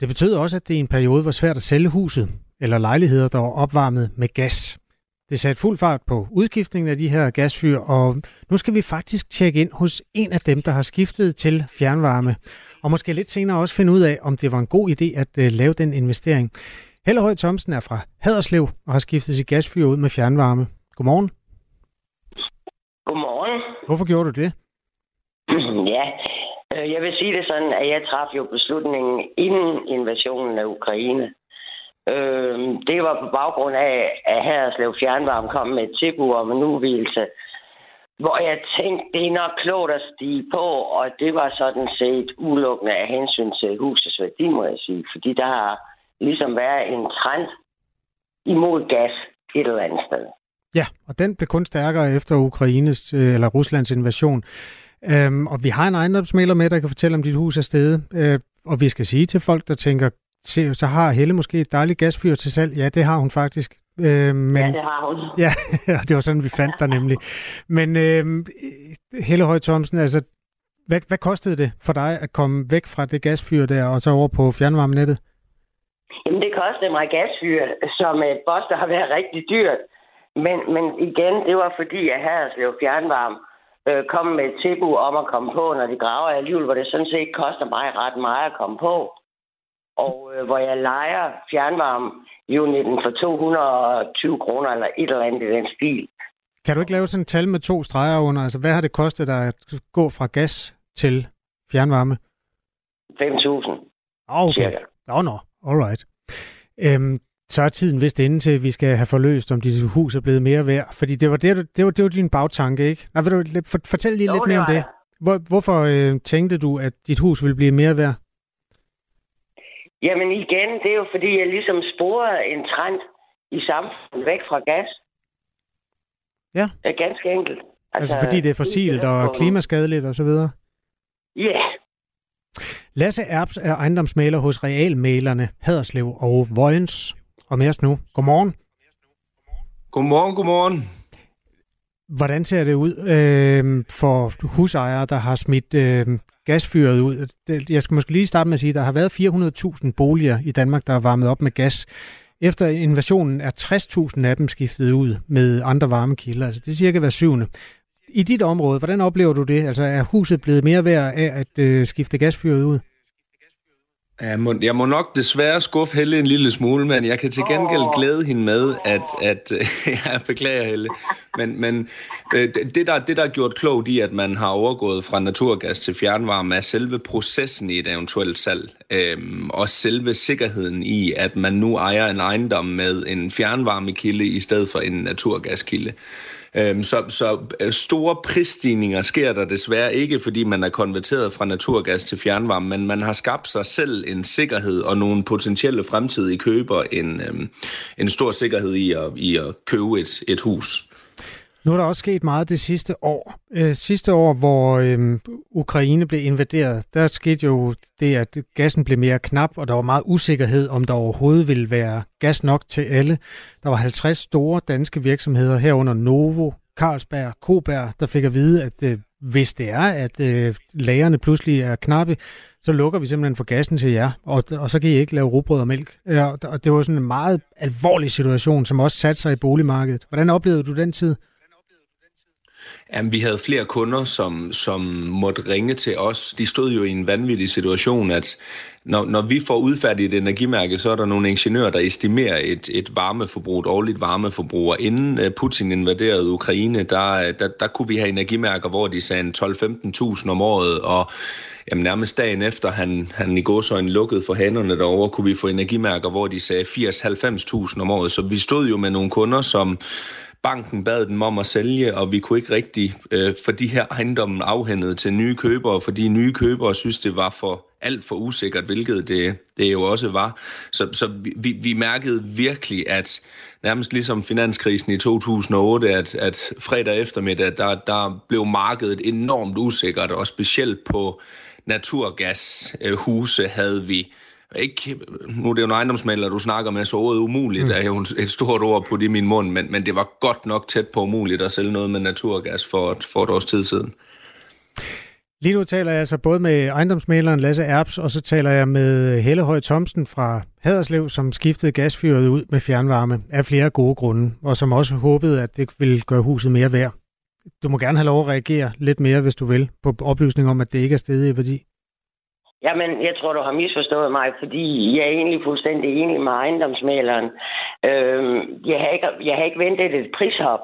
Det betød også, at det i en periode var svært at sælge huset eller lejligheder, der var opvarmet med gas. Det satte fuld fart på udskiftningen af de her gasfyr, og nu skal vi faktisk tjekke ind hos en af dem, der har skiftet til fjernvarme. Og måske lidt senere også finde ud af, om det var en god idé at øh, lave den investering. Helle Høj Thomsen er fra Haderslev og har skiftet sit gasfyr ud med fjernvarme. Godmorgen. Godmorgen. Hvorfor gjorde du det? ja, øh, jeg vil sige det sådan, at jeg traf jo beslutningen inden invasionen af Ukraine. Øh, det var på baggrund af, at Haderslev Fjernvarme kom med et tilbud om en udvidelse, hvor jeg tænkte, det er nok klogt at stige på, og det var sådan set udelukkende af hensyn til husets værdi, må jeg sige. Fordi der har ligesom været en trend imod gas et eller andet sted. Ja, og den blev kun stærkere efter Ukraines øh, eller Ruslands invasion. Øhm, og vi har en ejendomsmaler med, der kan fortælle om dit hus er stedet. Øh, og vi skal sige til folk, der tænker, se, så har Helle måske et dejligt gasfyr til salg. Ja, det har hun faktisk. Øh, men, ja, det har hun. Ja, det var sådan, vi fandt dig nemlig. Men øh, Helle Høj Thomsen, altså, hvad, hvad kostede det for dig at komme væk fra det gasfyr der, og så over på fjernvarmenettet? Jamen, det kostede mig gasfyr, som et boss, der har været rigtig dyrt. Men, men igen, det var fordi, at Haderslev Fjernvarme øh, kom med et tilbud om at komme på, når de graver alligevel, hvor det sådan set koster mig ret meget at komme på og øh, hvor jeg leger fjernvarme uniten for 220 kroner eller et eller andet i den stil. Kan du ikke lave sådan et tal med to streger under? Altså, hvad har det kostet dig at gå fra gas til fjernvarme? 5.000. Ah, okay. Nå, oh, nå. No. Alright. Øhm, så er tiden vist inde til, at vi skal have forløst, om dit hus er blevet mere værd. Fordi det var, det, det var, det var din bagtanke, ikke? Nej, vil du fortælle lige jo, lidt mere om det? Hvor, hvorfor øh, tænkte du, at dit hus ville blive mere værd? Jamen igen, det er jo fordi, jeg ligesom sporede en trend i samfundet væk fra gas. Ja. Det er ganske enkelt. Altså, altså fordi det er fossilt og klimaskadeligt og så videre? Ja. Yeah. Lasse Erbs er ejendomsmaler hos Realmalerne Haderslev og Vojens. Og med os nu. Godmorgen. Godmorgen, godmorgen. Hvordan ser det ud øh, for husejere, der har smidt øh, gasfyret ud. Jeg skal måske lige starte med at sige, at der har været 400.000 boliger i Danmark, der er varmet op med gas. Efter invasionen er 60.000 af dem skiftet ud med andre varmekilder. Altså det er cirka hver syvende. I dit område, hvordan oplever du det? Altså er huset blevet mere værd af at øh, skifte gasfyret ud? Jeg må, jeg må nok desværre skuffe Helle en lille smule, men jeg kan til gengæld glæde hende med, at, at jeg beklager Helle, men, men øh, det, der, det, der er gjort klogt i, at man har overgået fra naturgas til fjernvarme, er selve processen i et eventuelt salg, øhm, og selve sikkerheden i, at man nu ejer en ejendom med en fjernvarmekilde i stedet for en naturgaskilde. Øhm, så, så øh, store prisstigninger sker der desværre ikke, fordi man er konverteret fra naturgas til fjernvarme, men man har skabt sig selv en sikkerhed og nogle potentielle fremtidige køber en, øhm, en stor sikkerhed i at, i at købe et, et hus. Nu er der også sket meget det sidste år. Øh, sidste år, hvor øh, Ukraine blev invaderet, der skete jo det, at gassen blev mere knap, og der var meget usikkerhed, om der overhovedet ville være gas nok til alle. Der var 50 store danske virksomheder herunder Novo, Carlsberg, Koberg, der fik at vide, at øh, hvis det er, at øh, lagerne pludselig er knappe, så lukker vi simpelthen for gassen til jer, og, og så kan I ikke lave rugbrød og mælk. Ja, og det var sådan en meget alvorlig situation, som også satte sig i boligmarkedet. Hvordan oplevede du den tid? Jamen, vi havde flere kunder, som, som måtte ringe til os. De stod jo i en vanvittig situation, at når, når vi får udfærdigt et energimærke, så er der nogle ingeniører, der estimerer et, et varmeforbrug, et årligt varmeforbrug. Og inden øh, Putin invaderede Ukraine, der, øh, der, der kunne vi have energimærker, hvor de sagde 12-15.000 om året, og jamen, nærmest dagen efter han, han i godsøjne lukkede for hænderne derovre, kunne vi få energimærker, hvor de sagde 80-90.000 om året. Så vi stod jo med nogle kunder, som banken bad dem om at sælge, og vi kunne ikke rigtig øh, få de her ejendomme afhændet til nye købere, fordi nye købere synes, det var for alt for usikkert, hvilket det, det jo også var. Så, så vi, vi mærkede virkelig, at nærmest ligesom finanskrisen i 2008, at, at fredag eftermiddag, der, der blev markedet enormt usikkert, og specielt på naturgashuse øh, havde vi ikke, nu er det jo en ejendomsmaler, du snakker med, så ordet umuligt mm. er jo et stort ord på det i min mund, men, men det var godt nok tæt på umuligt at sælge noget med naturgas for, for et års tid siden. Lige nu taler jeg altså både med ejendomsmaleren Lasse Erbs, og så taler jeg med Helle Høj Thomsen fra Haderslev, som skiftede gasfyret ud med fjernvarme af flere gode grunde, og som også håbede, at det ville gøre huset mere værd. Du må gerne have lov at reagere lidt mere, hvis du vil, på oplysning om, at det ikke er stedet i værdi. Jamen, jeg tror, du har misforstået mig, fordi jeg er egentlig fuldstændig enig med ejendomsmaleren. Øhm, jeg, har ikke, jeg har ikke ventet et prishop.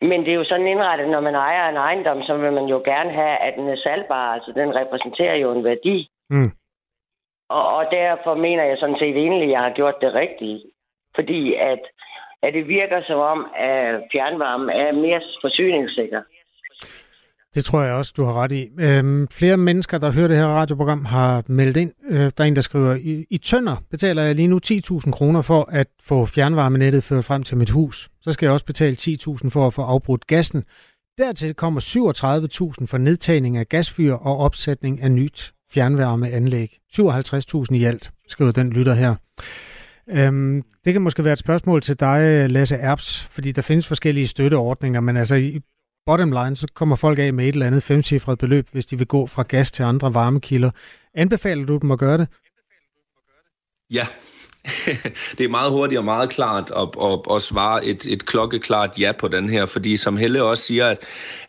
Men det er jo sådan indrettet, når man ejer en ejendom, så vil man jo gerne have, at den er salgbar. Altså, den repræsenterer jo en værdi. Mm. Og, og derfor mener jeg sådan set egentlig, at jeg har gjort det rigtigt. Fordi at, at det virker som om, at fjernvarmen er mere forsyningssikker. Det tror jeg også, du har ret i. Øhm, flere mennesker, der hører det her radioprogram, har meldt ind. Øh, der er en, der skriver, i, i Tønder betaler jeg lige nu 10.000 kroner for at få fjernvarmenettet ført frem til mit hus. Så skal jeg også betale 10.000 for at få afbrudt gassen. Dertil kommer 37.000 for nedtagning af gasfyr og opsætning af nyt fjernvarmeanlæg. 57.000 i alt, skriver den lytter her. Øhm, det kan måske være et spørgsmål til dig, Lasse Erbs, fordi der findes forskellige støtteordninger, men altså bottom line, så kommer folk af med et eller andet femcifret beløb, hvis de vil gå fra gas til andre varmekilder. Anbefaler du dem at gøre det? Ja, det er meget hurtigt og meget klart at, at, at svare et, et klokkeklart ja på den her, fordi som Helle også siger, at,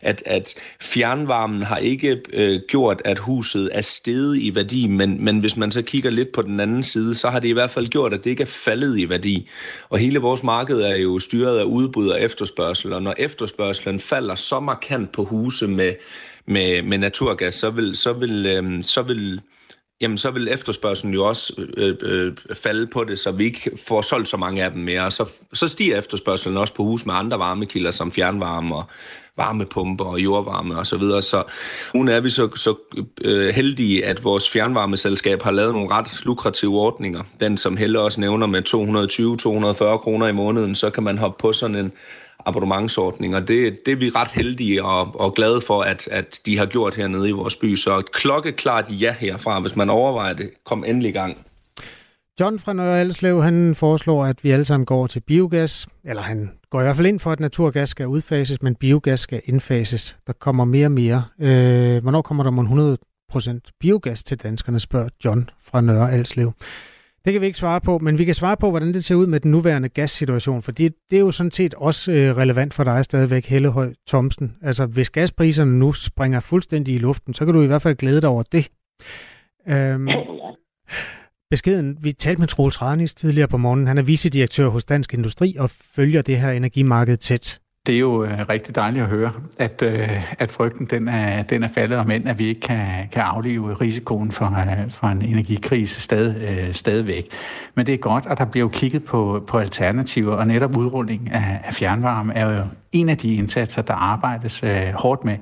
at, at fjernvarmen har ikke øh, gjort, at huset er steget i værdi, men, men hvis man så kigger lidt på den anden side, så har det i hvert fald gjort, at det ikke er faldet i værdi. Og hele vores marked er jo styret af udbud og efterspørgsel, og når efterspørgselen falder så markant på huse med, med, med naturgas, så vil, så vil, øh, så vil jamen så vil efterspørgselen jo også øh, øh, falde på det, så vi ikke får solgt så mange af dem mere. Så, så stiger efterspørgselen også på hus med andre varmekilder, som fjernvarme og varmepumper og jordvarme osv. Så, videre. så nu er vi så, så øh, heldige, at vores fjernvarmeselskab har lavet nogle ret lukrative ordninger. Den, som Helle også nævner med 220-240 kroner i måneden, så kan man hoppe på sådan en abonnementsordning, og det, det er vi ret heldige og, og glade for, at, at de har gjort hernede i vores by. Så et klokkeklart ja herfra, hvis man overvejer det. Kom endelig i gang. John fra Nørre Alslev, han foreslår, at vi alle sammen går til biogas, eller han går i hvert fald ind for, at naturgas skal udfases, men biogas skal indfases. Der kommer mere og mere. Øh, hvornår kommer der 100% biogas til danskerne, spørger John fra Nørre Alslev. Det kan vi ikke svare på, men vi kan svare på, hvordan det ser ud med den nuværende gassituation, for det, det er jo sådan set også øh, relevant for dig stadigvæk, Hellehøj Thomsen. Altså, hvis gaspriserne nu springer fuldstændig i luften, så kan du i hvert fald glæde dig over det. Øhm, beskeden, vi talte med Troels Radnis tidligere på morgenen, han er vicedirektør hos Dansk Industri og følger det her energimarked tæt det er jo øh, rigtig dejligt at høre, at, øh, at frygten den er, den er faldet om end, at vi ikke kan, kan aflive risikoen for, øh, for en energikrise stad, øh, stadigvæk. Men det er godt, at der bliver kigget på, på alternativer, og netop udrulling af, af fjernvarme er jo en af de indsatser, der arbejdes øh, hårdt med.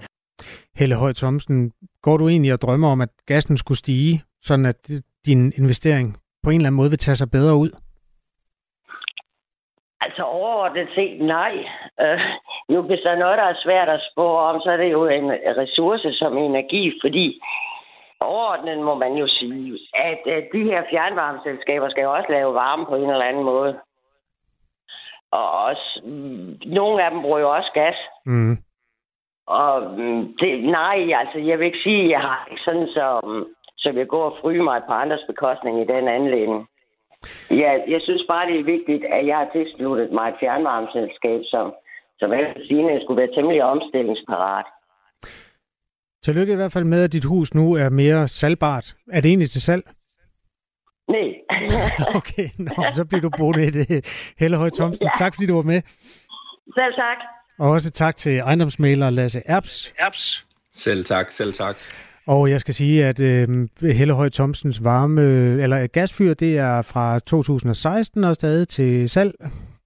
Helle Høj Thomsen, går du egentlig og drømmer om, at gassen skulle stige, sådan at din investering på en eller anden måde vil tage sig bedre ud? Altså overordnet set nej. Øh, nu hvis der er noget, der er svært at spå om, så er det jo en ressource som energi, fordi overordnet må man jo sige, at, at de her fjernvarmeselskaber skal jo også lave varme på en eller anden måde. Og også, nogle af dem bruger jo også gas. Mm. Og mm, det, nej, altså jeg vil ikke sige, at jeg har ikke sådan, så, så jeg går og fryge mig på andres bekostning i den anledning. Ja, jeg synes bare, det er vigtigt, at jeg har tilsluttet mig et fjernvarmeselskab, som, som Alfred skulle være temmelig omstillingsparat. Tillykke i hvert fald med, at dit hus nu er mere salgbart. Er det egentlig til salg? Nej. okay, nå, så bliver du boende i det. Helle Høj Thomsen, ja. tak fordi du var med. Selv tak. Og også tak til ejendomsmaler Lasse Erbs. Erbs. Selv tak, selv tak. Og jeg skal sige, at øh, Hellehøj Thomsens varme, eller gasfyr, det er fra 2016 og stadig til salg.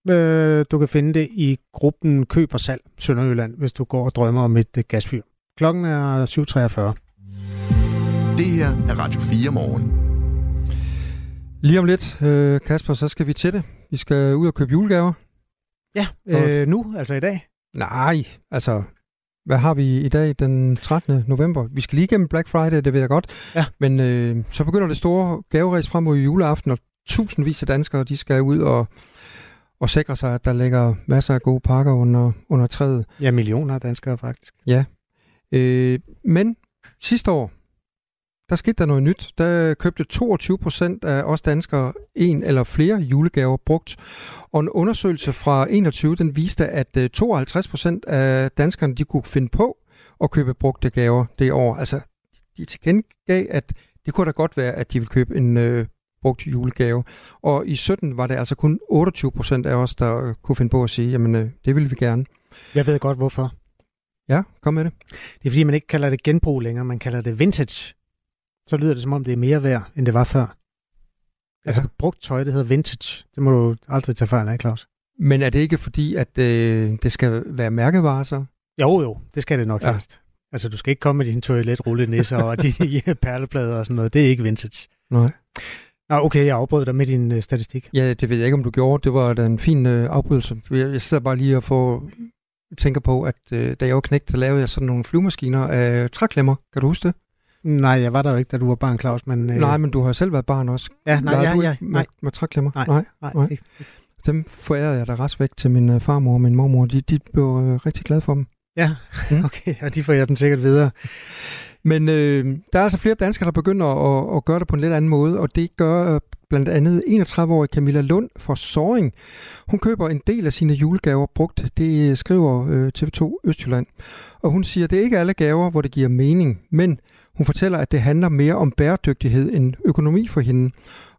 Øh, du kan finde det i gruppen Køb og Salg Sønderjylland, hvis du går og drømmer om et øh, gasfyr. Klokken er 7.43. Det her er Radio 4 morgen. Lige om lidt, øh, Kasper, så skal vi til det. Vi skal ud og købe julegaver. Ja, øh, nu, altså i dag. Nej, altså Hvad har vi i dag, den 13. november? Vi skal lige igennem Black Friday, det ved jeg godt. Ja. Men øh, så begynder det store gaveræs frem mod juleaften, og tusindvis af danskere, de skal ud og, og sikre sig, at der ligger masser af gode pakker under, under træet. Ja, millioner af danskere faktisk. Ja. Øh, men sidste år, der skete der noget nyt. Der købte 22 procent af os danskere en eller flere julegaver brugt. Og en undersøgelse fra 21, den viste, at 52 øh, procent af danskerne, de kunne finde på at købe brugte gaver det år. Altså, de tilkendegav, at det kunne da godt være, at de ville købe en øh, brugt julegave. Og i 17 var det altså kun 28 procent af os, der øh, kunne finde på at sige, jamen øh, det vil vi gerne. Jeg ved godt, hvorfor. Ja, kom med det. Det er fordi, man ikke kalder det genbrug længere, man kalder det vintage. Så lyder det som om, det er mere værd, end det var før. Altså ja. brugt tøj, det hedder vintage. Det må du aldrig tage fejl af, Claus. Men er det ikke fordi, at øh, det skal være mærkevarer så? Jo, jo, det skal det nok ja. helst. Altså, du skal ikke komme med dine toiletrulle nisser og dine perleplader og sådan noget. Det er ikke vintage. Nej. Nå, okay, jeg afbrød dig med din uh, statistik. Ja, det ved jeg ikke, om du gjorde. Det var da en fin uh, afbrydelse. Jeg, jeg sidder bare lige og får, tænker på, at uh, da jeg var knægt, så lavede jeg sådan nogle flyvemaskiner af træklemmer. Kan du huske det? Nej, jeg var der jo ikke, da du var barn, Claus. Men, øh... Nej, men du har selv været barn også. Ja, nej, ja, du ja, ikke med, med træklemmer? Nej, nej. nej, nej. Ikke. Dem forærede jeg da rest væk til min uh, farmor og min mormor. De, de blev uh, rigtig glade for dem. Ja, mm. okay, og de får jeg dem sikkert videre. Men øh, der er altså flere danskere, der begynder at, at gøre det på en lidt anden måde, og det gør øh, blandt andet 31-årige Camilla Lund fra Soring. Hun køber en del af sine julegaver brugt, det øh, skriver øh, TV2 Østjylland. Og hun siger, at det er ikke alle gaver, hvor det giver mening, men hun fortæller, at det handler mere om bæredygtighed end økonomi for hende.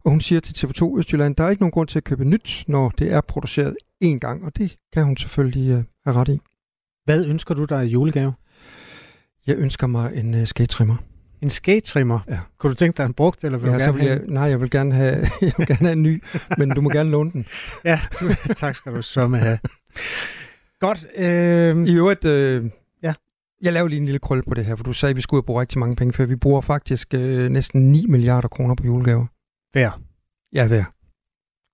Og hun siger til TV2 Østjylland, der er ikke nogen grund til at købe nyt, når det er produceret én gang, og det kan hun selvfølgelig øh, have ret i. Hvad ønsker du dig i julegave? Jeg ønsker mig en uh, skate-trimmer. En skate-trimmer? Ja. Kunne du tænke dig en brugt, eller vil ja, du gerne så vil have jeg, Nej, jeg vil gerne have, jeg vil gerne have en ny, men du må gerne låne den. ja, tak skal du så med have. Godt. Øh... I øvrigt, øh, ja. jeg laver lige en lille krølle på det her, for du sagde, at vi skulle bruge rigtig mange penge, for vi bruger faktisk øh, næsten 9 milliarder kroner på julegaver. Hver? Ja, hver.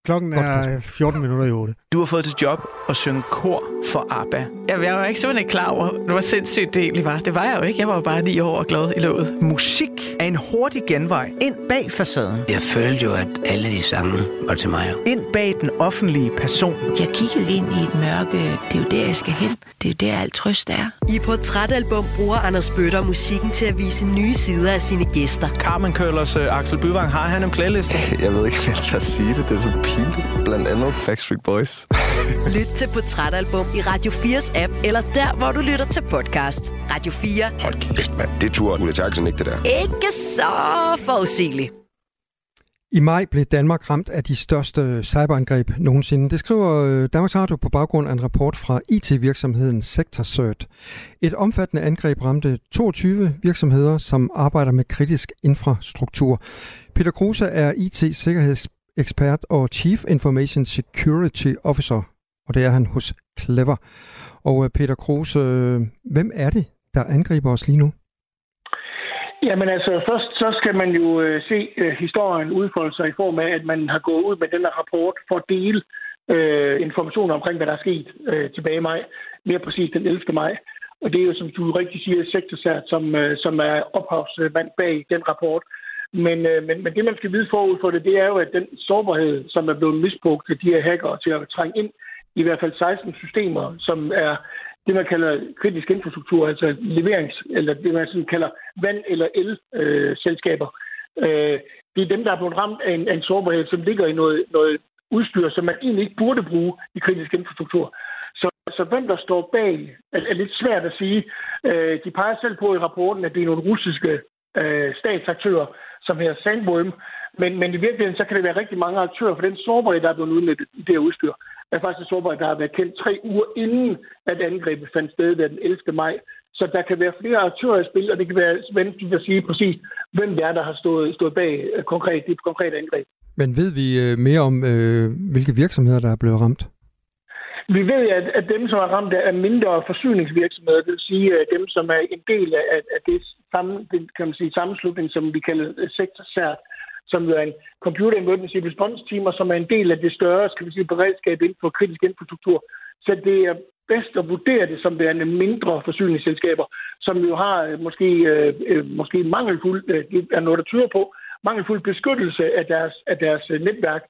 Klokken er 14 minutter i 8. Du har fået til job at synge kor for ABBA. Jeg, jeg var ikke simpelthen ikke klar over, det var sindssygt det egentlig var. Det var jeg jo ikke. Jeg var jo bare ni år og glad i låget. Musik er en hurtig genvej ind bag facaden. Jeg følte jo, at alle de sange var til mig. Ind bag den offentlige person. Jeg kiggede ind i et mørke. Det er jo der, jeg skal hen. Det er jo der, alt trøst er. I Portrætalbum bruger Anders Bøtter musikken til at vise nye sider af sine gæster. Carmen Køllers uh, Axel Byvang, har han en playlist? Jeg ved ikke, hvad jeg skal sige det. Det er så pinligt. Blandt andet Backstreet Boys. Lyt til Portrætalbum i Radio 4's app, eller der, hvor du lytter til podcast. Radio 4. Hold kæft, mand. Det tror Ulla Terkelsen ikke, det der. Ikke så forudsigeligt. I maj blev Danmark ramt af de største cyberangreb nogensinde. Det skriver øh, Danmarks Radio på baggrund af en rapport fra IT-virksomheden SectorCert. Et omfattende angreb ramte 22 virksomheder, som arbejder med kritisk infrastruktur. Peter Kruse er ekspert og Chief Information Security Officer, og det er han hos Clever. Og øh, Peter Kruse, øh, hvem er det, der angriber os lige nu? Jamen altså, først så skal man jo øh, se øh, historien udfolde sig i form af, at man har gået ud med den her rapport for at dele øh, informationer omkring, hvad der er sket øh, tilbage i maj. Mere præcis den 11. maj. Og det er jo, som du rigtig siger, sektorsært, som, øh, som er ophavsmand bag den rapport. Men, øh, men, men det, man skal vide forud for det, det er jo, at den sårbarhed, som er blevet misbrugt af de her hacker til at trænge ind i hvert fald 16 systemer, som er det, man kalder kritisk infrastruktur, altså leverings, eller det, man sådan kalder vand- eller el-selskaber. Øh, det er dem, der er blevet ramt af en, af en sårbarhed, som ligger i noget, noget udstyr, som man egentlig ikke burde bruge i kritisk infrastruktur. Så, så hvem der står bag, er, er lidt svært at sige. Øh, de peger selv på i rapporten, at det er nogle russiske øh, statsaktører, som hedder Sandworm, men, men i virkeligheden så kan det være rigtig mange aktører, for den sårbarhed, der er blevet udnyttet i det her udstyr, er faktisk en sårbarhed, der har været kendt tre uger inden, at angrebet fandt sted den 11. maj. Så der kan være flere aktører i spil, og det kan være vanskeligt at sige præcis, hvem det er, der har stået, stået bag øh, konkret, det konkrete angreb. Men ved vi øh, mere om, øh, hvilke virksomheder, der er blevet ramt? Vi ved, at, at dem, som er ramt, er mindre forsyningsvirksomheder, det vil sige at dem, som er en del af, af det samme, kan man sige, sammenslutning, som vi kalder øh, sektorsært, som jo er en computer emergency response team, og som er en del af det større skal vi sige, beredskab inden for kritisk infrastruktur. Så det er bedst at vurdere det som værende mindre forsyningsselskaber, som jo har øh, måske, øh, måske mangelfuld, øh, det er noget, der tyder på, mangelfuld beskyttelse af deres, af deres netværk.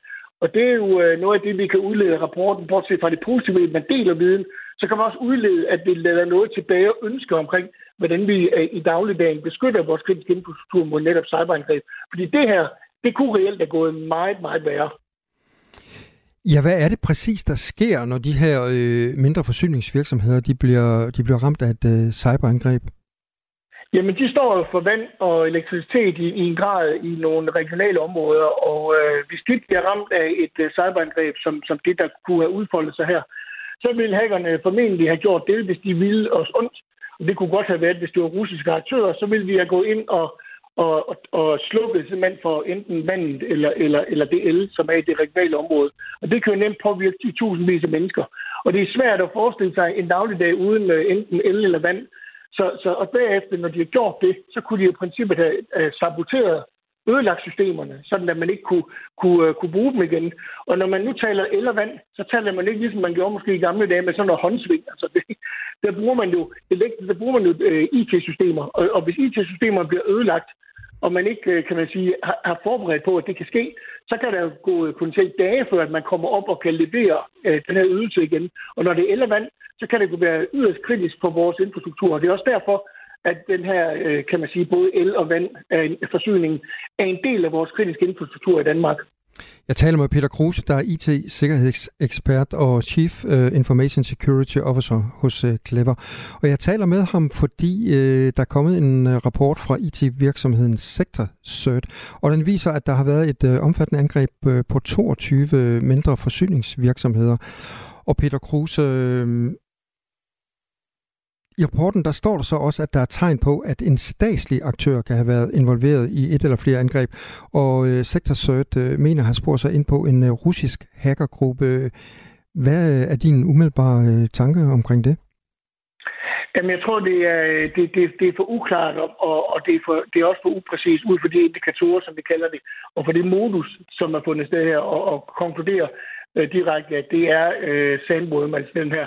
Og det er jo øh, noget af det, vi kan udlede af rapporten, bortset fra det positive, at man deler viden, så kan man også udlede, at vi lader noget tilbage og ønsker omkring, hvordan vi øh, i dagligdagen beskytter vores kritiske infrastruktur mod netop cyberangreb. Fordi det her, det kunne reelt have gået meget, meget værre. Ja, hvad er det præcis, der sker, når de her øh, mindre forsyningsvirksomheder de bliver, de bliver ramt af et øh, cyberangreb? Jamen, de står jo for vand og elektricitet i, i en grad i nogle regionale områder, og øh, hvis de bliver ramt af et øh, cyberangreb, som, som det, der kunne have udfoldet sig her, så ville hackerne formentlig have gjort det, hvis de ville os ondt. Og det kunne godt have været, hvis det var russiske aktører, så ville vi have gået ind og, og, og, og slukket simpelthen for enten vandet eller, eller, eller det el, som er i det regionale område. Og det kan jo nemt påvirke de tusindvis af mennesker. Og det er svært at forestille sig en dagligdag uden øh, enten el eller vand. Så, så, og bagefter, når de har gjort det, så kunne de i princippet have uh, saboteret ødelagt systemerne, sådan at man ikke kunne, kunne, uh, kunne bruge dem igen. Og når man nu taler el og vand, så taler man ikke ligesom man gjorde måske i gamle dage med sådan noget håndsving. Altså det, der bruger man jo, der bruger man jo øh, uh, IT-systemer, og, og hvis IT-systemer bliver ødelagt, og man ikke, øh, kan man sige, har, har forberedt på, at det kan ske, så kan der jo gå øh, potentielt dage, før at man kommer op og kan levere øh, den her ydelse igen. Og når det er el så kan det være yderst kritisk for vores infrastruktur. Og det er også derfor, at den her, øh, kan man sige, både el og vand forsyning er en del af vores kritiske infrastruktur i Danmark. Jeg taler med Peter Kruse, der er IT-sikkerhedsekspert og Chief øh, Information Security Officer hos øh, Clever. Og jeg taler med ham, fordi øh, der er kommet en rapport fra IT-virksomheden Sector Cert, og den viser, at der har været et omfattende angreb på 22 mindre forsyningsvirksomheder. Og Peter Kruse, i rapporten der står der så også, at der er tegn på, at en statslig aktør kan have været involveret i et eller flere angreb, og øh, Sector Cert øh, mener har spurgt sig ind på en øh, russisk hackergruppe. Hvad øh, er din umiddelbare øh, tanke omkring det? Jamen, jeg tror, det er, det, det, det er for uklart, og, og det, er for, det er også for upræcist ud for de indikatorer, som vi kalder det, og for det modus, som er fundet sted her, og, og konkludere øh, direkte, at det er øh, Sandworm, altså den her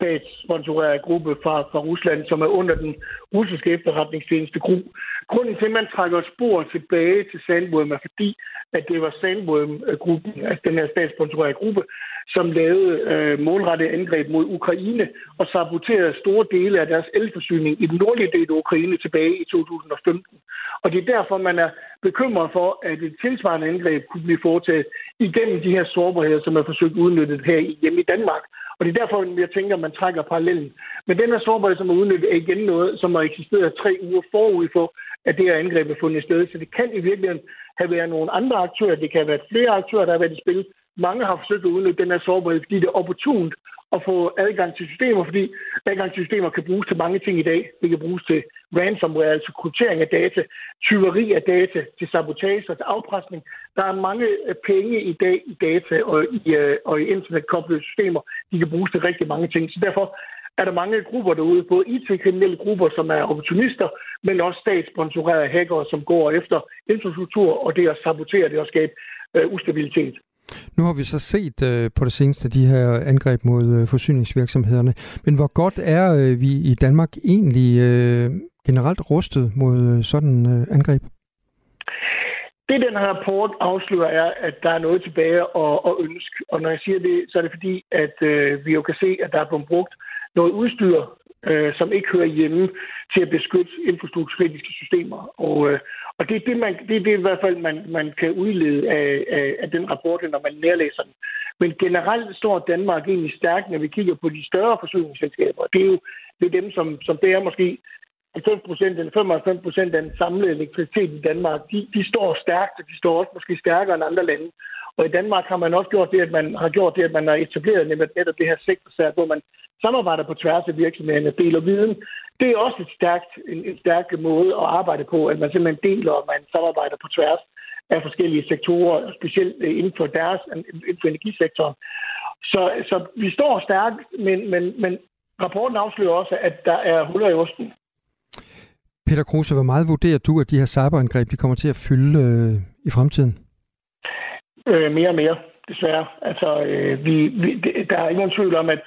statssponsoreret gruppe fra, fra Rusland, som er under den russiske efterretningstjeneste GRU. Grunden til, at man trækker spor tilbage til Sandworm, er fordi, at det var Sandworm-gruppen, altså den her statssponsorerede gruppe, som lavede øh, målrettede angreb mod Ukraine og saboterede store dele af deres elforsyning i den nordlige del af Ukraine tilbage i 2015. Og det er derfor, man er bekymret for, at et tilsvarende angreb kunne blive foretaget igennem de her sårbarheder, som er forsøgt udnyttet her hjemme i Danmark. Og det er derfor, jeg tænker, at man trækker parallellen. Men den her sårbarhed, som er udnyttet, er igen noget, som har eksisteret tre uger forud for, at det her angreb er fundet sted. Så det kan i virkeligheden have været nogle andre aktører. Det kan have været flere aktører, der har været i spil. Mange har forsøgt at udnytte den her sårbarhed, fordi det er opportunt at få adgang til systemer, fordi adgang til systemer kan bruges til mange ting i dag. Det kan bruges til ransomware, altså kryptering af data, tyveri af data, til sabotage og til afpresning. Der er mange øh, penge i dag i data og i, øh, og i internetkoblede systemer. De kan bruges til rigtig mange ting. Så derfor er der mange grupper derude, både IT-kriminelle grupper, som er opportunister, men også statssponsorerede hackere, som går efter infrastruktur og det at sabotere det og skabe øh, ustabilitet. Nu har vi så set øh, på det seneste de her angreb mod øh, forsyningsvirksomhederne. Men hvor godt er øh, vi i Danmark egentlig øh, generelt rustet mod øh, sådan øh, angreb? Det, den her rapport afslører, er, at der er noget tilbage at, at ønske. Og når jeg siger det, så er det fordi, at øh, vi jo kan se, at der er blevet brugt noget udstyr, øh, som ikke hører hjemme til at beskytte infrastrukturkritiske systemer. Og, øh, og det er det, man, det, er det i hvert fald, man, man kan udlede af, af, af den rapport, når man nærlæser den. Men generelt står Danmark egentlig stærkt, når vi kigger på de større forsyningsselskaber. Det er jo det er dem, som, som bærer måske 90 procent eller 95 procent af den samlede elektricitet i Danmark. De, de står stærkt, og de står også måske stærkere end andre lande. Og i Danmark har man også gjort det, at man har gjort det, at man har etableret netop det her sektorsat, hvor man samarbejder på tværs af virksomhederne, deler viden. Det er også et stærkt, en, en stærk måde at arbejde på, at man simpelthen deler, og man samarbejder på tværs af forskellige sektorer, specielt øh, inden for deres, inden for energisektoren. Så, så vi står stærkt, men, men, men rapporten afslører også, at der er huller i osten. Peter Kruse, hvor meget vurderer du, at de her cyberangreb de kommer til at fylde øh, i fremtiden? Øh, mere og mere, desværre. Altså, øh, vi, vi, der er ingen tvivl om, at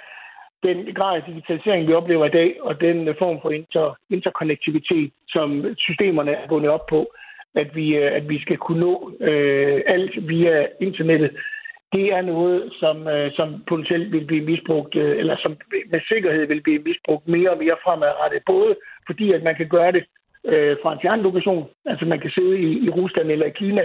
den grad af digitalisering, vi oplever i dag, og den øh, form for inter, interkonnektivitet, som systemerne er bundet op på, at vi, øh, at vi skal kunne nå øh, alt via internettet, det er noget, som, øh, som potentielt vil blive misbrugt, øh, eller som med sikkerhed vil blive misbrugt mere og mere fremadrettet. Både fordi, at man kan gøre det øh, fra en fjernlokation, altså man kan sidde i, i Rusland eller i Kina,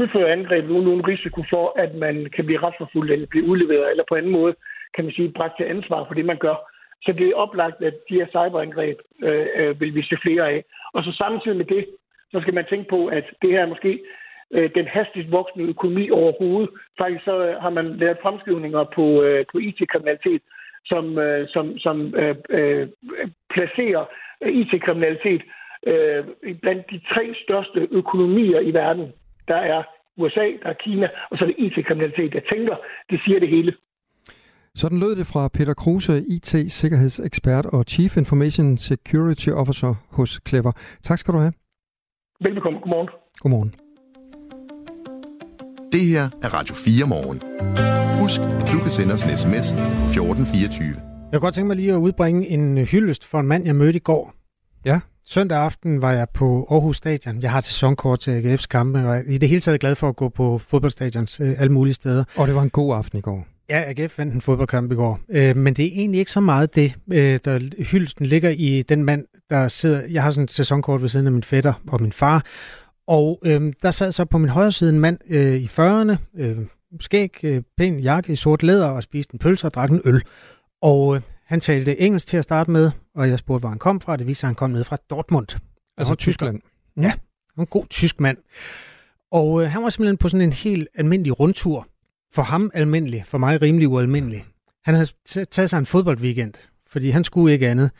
udføre angreb uden nogen risiko for, at man kan blive retsforfulgt eller blive udleveret, eller på anden måde, kan man sige, bragt til ansvar for det, man gør. Så det er oplagt, at de her cyberangreb øh, øh, vil vi se flere af. Og så samtidig med det, så skal man tænke på, at det her er måske øh, den hastigst voksende økonomi overhovedet. Faktisk så øh, har man lavet fremskrivninger på, øh, på IT-kriminalitet, som, øh, som, som øh, øh, placerer øh, IT-kriminalitet øh, blandt de tre største økonomier i verden. Der er USA, der er Kina, og så er det IT-kriminalitet. Jeg tænker, det siger det hele. Sådan lød det fra Peter Kruse, IT-sikkerhedsekspert og Chief Information Security Officer hos Clever. Tak skal du have. Velbekomme. Godmorgen. Godmorgen. Det her er Radio 4 morgen. Husk, at du kan sende os en sms 1424. Jeg kunne godt tænke mig lige at udbringe en hyldest for en mand, jeg mødte i går. Ja. Søndag aften var jeg på Aarhus Stadion. Jeg har sæsonkort til AGF's kampe, og i det hele taget glad for at gå på fodboldstadions øh, alle mulige steder. Og det var en god aften i går. Ja, AGF vandt en fodboldkamp i går. Øh, men det er egentlig ikke så meget det, øh, der hyldesten ligger i den mand, der sidder... Jeg har sådan et sæsonkort ved siden af min fætter og min far, og øh, der sad så på min højre side en mand øh, i 40'erne, øh, skæg, øh, pæn jakke i sort læder og spiste en pølse og drak en øl. Og øh, han talte engelsk til at starte med, og jeg spurgte, hvor han kom fra. Det viste sig, at han kom ned fra Dortmund. Altså Tyskland? Mm. Ja, en god tysk mand. Og øh, han var simpelthen på sådan en helt almindelig rundtur. For ham almindelig, for mig rimelig ualmindelig. Han havde taget sig en fodboldweekend, fordi han skulle ikke andet.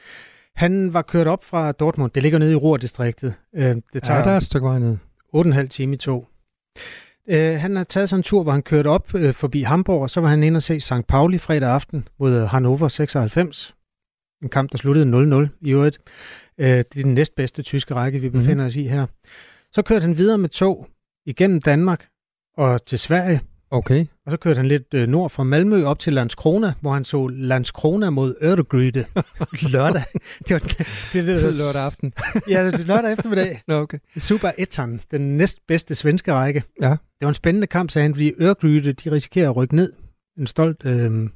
Han var kørt op fra Dortmund. Det ligger nede i Ruhr-distriktet. Øh, det tager ja, der er et stykke vej ned. 8,5 time i tog. Øh, han har taget sig en tur, hvor han kørte op øh, forbi Hamburg, og så var han inde og se St. Pauli fredag aften mod Hannover 96. En kamp, der sluttede 0-0 i øvrigt. Øh, det er den næstbedste tyske række, vi mhm. befinder mm-hmm. os i her. Så kørte han videre med tog igennem Danmark og til Sverige, Okay. Og så kørte han lidt øh, nord fra Malmø op til Landskrona, hvor han så Landskrona mod Örgryte lørdag. det var det, det, det, lørdag aften. ja, det lørdag eftermiddag. Nå, okay. Super Etan, den næstbedste svenske række. Ja. Det var en spændende kamp, sagde han, fordi Örgryte, de risikerer at rykke ned. En stolt øh.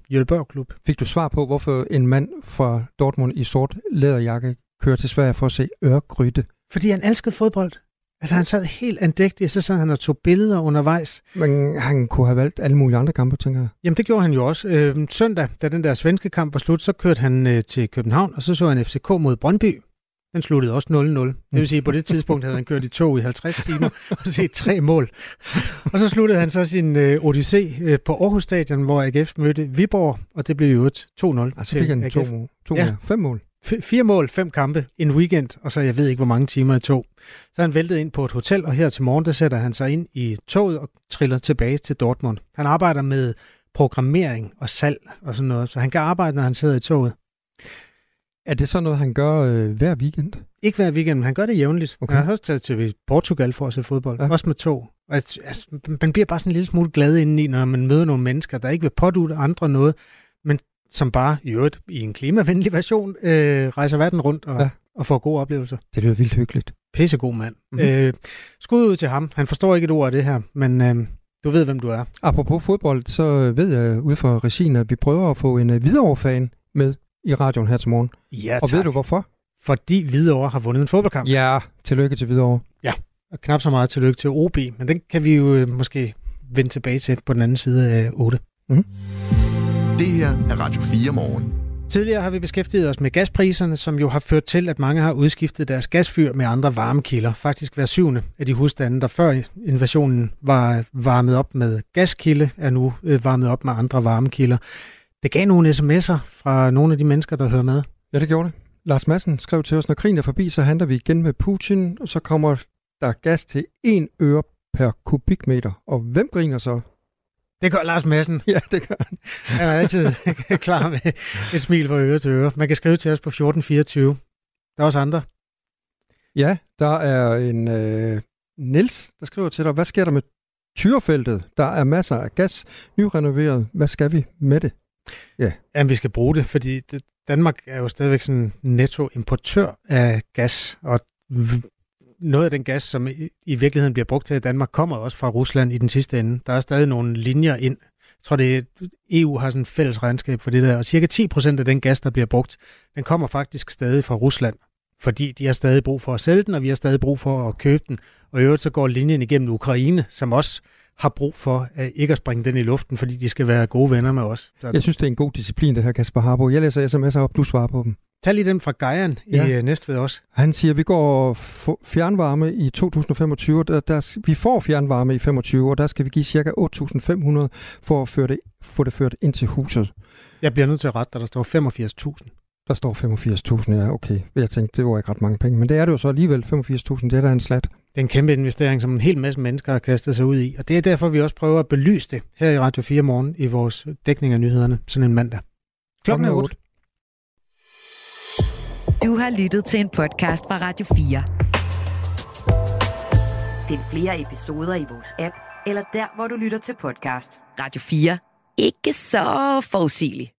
Fik du svar på, hvorfor en mand fra Dortmund i sort læderjakke kører til Sverige for at se Örgryte? Fordi han elskede fodbold. Altså han sad helt andægtig, så sad han og tog billeder undervejs. Men han kunne have valgt alle mulige andre kampe, tænker jeg. Jamen det gjorde han jo også. Øh, søndag, da den der svenske kamp var slut, så kørte han øh, til København, og så så han FCK mod Brøndby. Den sluttede også 0-0. Det vil sige, at på det tidspunkt havde han kørt i tog i 50 timer og set tre mål. Og så sluttede han så sin øh, Odyssé øh, på Aarhus Stadion, hvor AGF mødte Viborg, og det blev jo et 2-0 altså, til fik han AGF. To, to ja. fem mål. F- fire mål, fem kampe, en weekend, og så jeg ved ikke, hvor mange timer i tog. Så han væltet ind på et hotel, og her til morgen, der sætter han sig ind i toget og triller tilbage til Dortmund. Han arbejder med programmering og salg og sådan noget, så han kan arbejde, når han sidder i toget. Er det så noget, han gør øh, hver weekend? Ikke hver weekend, men han gør det jævnligt. Okay. Han har også taget til Portugal for at se fodbold, ja. også med tog. Og at, altså, man bliver bare sådan en lille smule glad indeni, når man møder nogle mennesker, der ikke vil pådute andre noget, men som bare i øvrigt i en klimavenlig version øh, rejser verden rundt og, ja. Og får gode oplevelser. Det lyder vildt hyggeligt. Pissegod mand. Mm-hmm. Øh, skud ud til ham. Han forstår ikke et ord af det her, men øh, du ved, hvem du er. Apropos fodbold, så ved jeg ud fra regien, at vi prøver at få en uh, Hvidovre-fan med i radioen her til morgen. Ja, tak. Og ved du hvorfor? Fordi Hvidovre har vundet en fodboldkamp. Ja, tillykke til Hvidovre. Ja, og knap så meget tillykke til OB, men den kan vi jo øh, måske vende tilbage til på den anden side af 8. Mm-hmm. Det her er Radio 4 morgen. Tidligere har vi beskæftiget os med gaspriserne, som jo har ført til, at mange har udskiftet deres gasfyr med andre varmekilder. Faktisk hver syvende af de husstande, der før invasionen var varmet op med gaskilde, er nu øh, varmet op med andre varmekilder. Det gav nogle sms'er fra nogle af de mennesker, der hører med. Ja, det gjorde det. Lars Madsen skrev til os, når krigen er forbi, så handler vi igen med Putin, og så kommer der gas til 1 øre per kubikmeter. Og hvem griner så? Det gør Lars Madsen. Ja, det gør han. Han er altid klar med et smil fra øre til øre. Man kan skrive til os på 1424. Der er også andre. Ja, der er en øh, Nils, der skriver til dig, hvad sker der med Tyrefeltet? Der er masser af gas, nyrenoveret. Hvad skal vi med det? Ja. At vi skal bruge det, fordi det, Danmark er jo stadigvæk sådan netto-importør af gas, og noget af den gas, som i, virkeligheden bliver brugt her i Danmark, kommer også fra Rusland i den sidste ende. Der er stadig nogle linjer ind. Jeg tror, det er, EU har sådan en fælles regnskab for det der, og cirka 10 procent af den gas, der bliver brugt, den kommer faktisk stadig fra Rusland, fordi de har stadig brug for at sælge den, og vi har stadig brug for at købe den. Og i øvrigt så går linjen igennem Ukraine, som også har brug for at ikke at springe den i luften, fordi de skal være gode venner med os. Så... Jeg synes, det er en god disciplin, det her Kasper Harbo. Jeg læser sms'er op, du svarer på dem. Tag lige den fra Gejan ja. i øh, Næstved også. Han siger, at vi går fjernvarme i 2025. Der, der, vi får fjernvarme i 25, og der skal vi give ca. 8.500 for at føre det, få det ført ind til huset. Jeg bliver nødt til at rette dig, der står 85.000. Der står 85.000, ja, okay. Jeg tænkte, det var ikke ret mange penge, men det er det jo så alligevel. 85.000, det er da en slat. Det er en kæmpe investering, som en hel masse mennesker har kastet sig ud i, og det er derfor, vi også prøver at belyse det her i Radio 4 morgen i vores dækning af nyhederne, sådan en mandag. Klokken er 8. Du har lyttet til en podcast fra Radio 4. Find flere episoder i vores app, eller der, hvor du lytter til podcast. Radio 4. Ikke så forudsigeligt.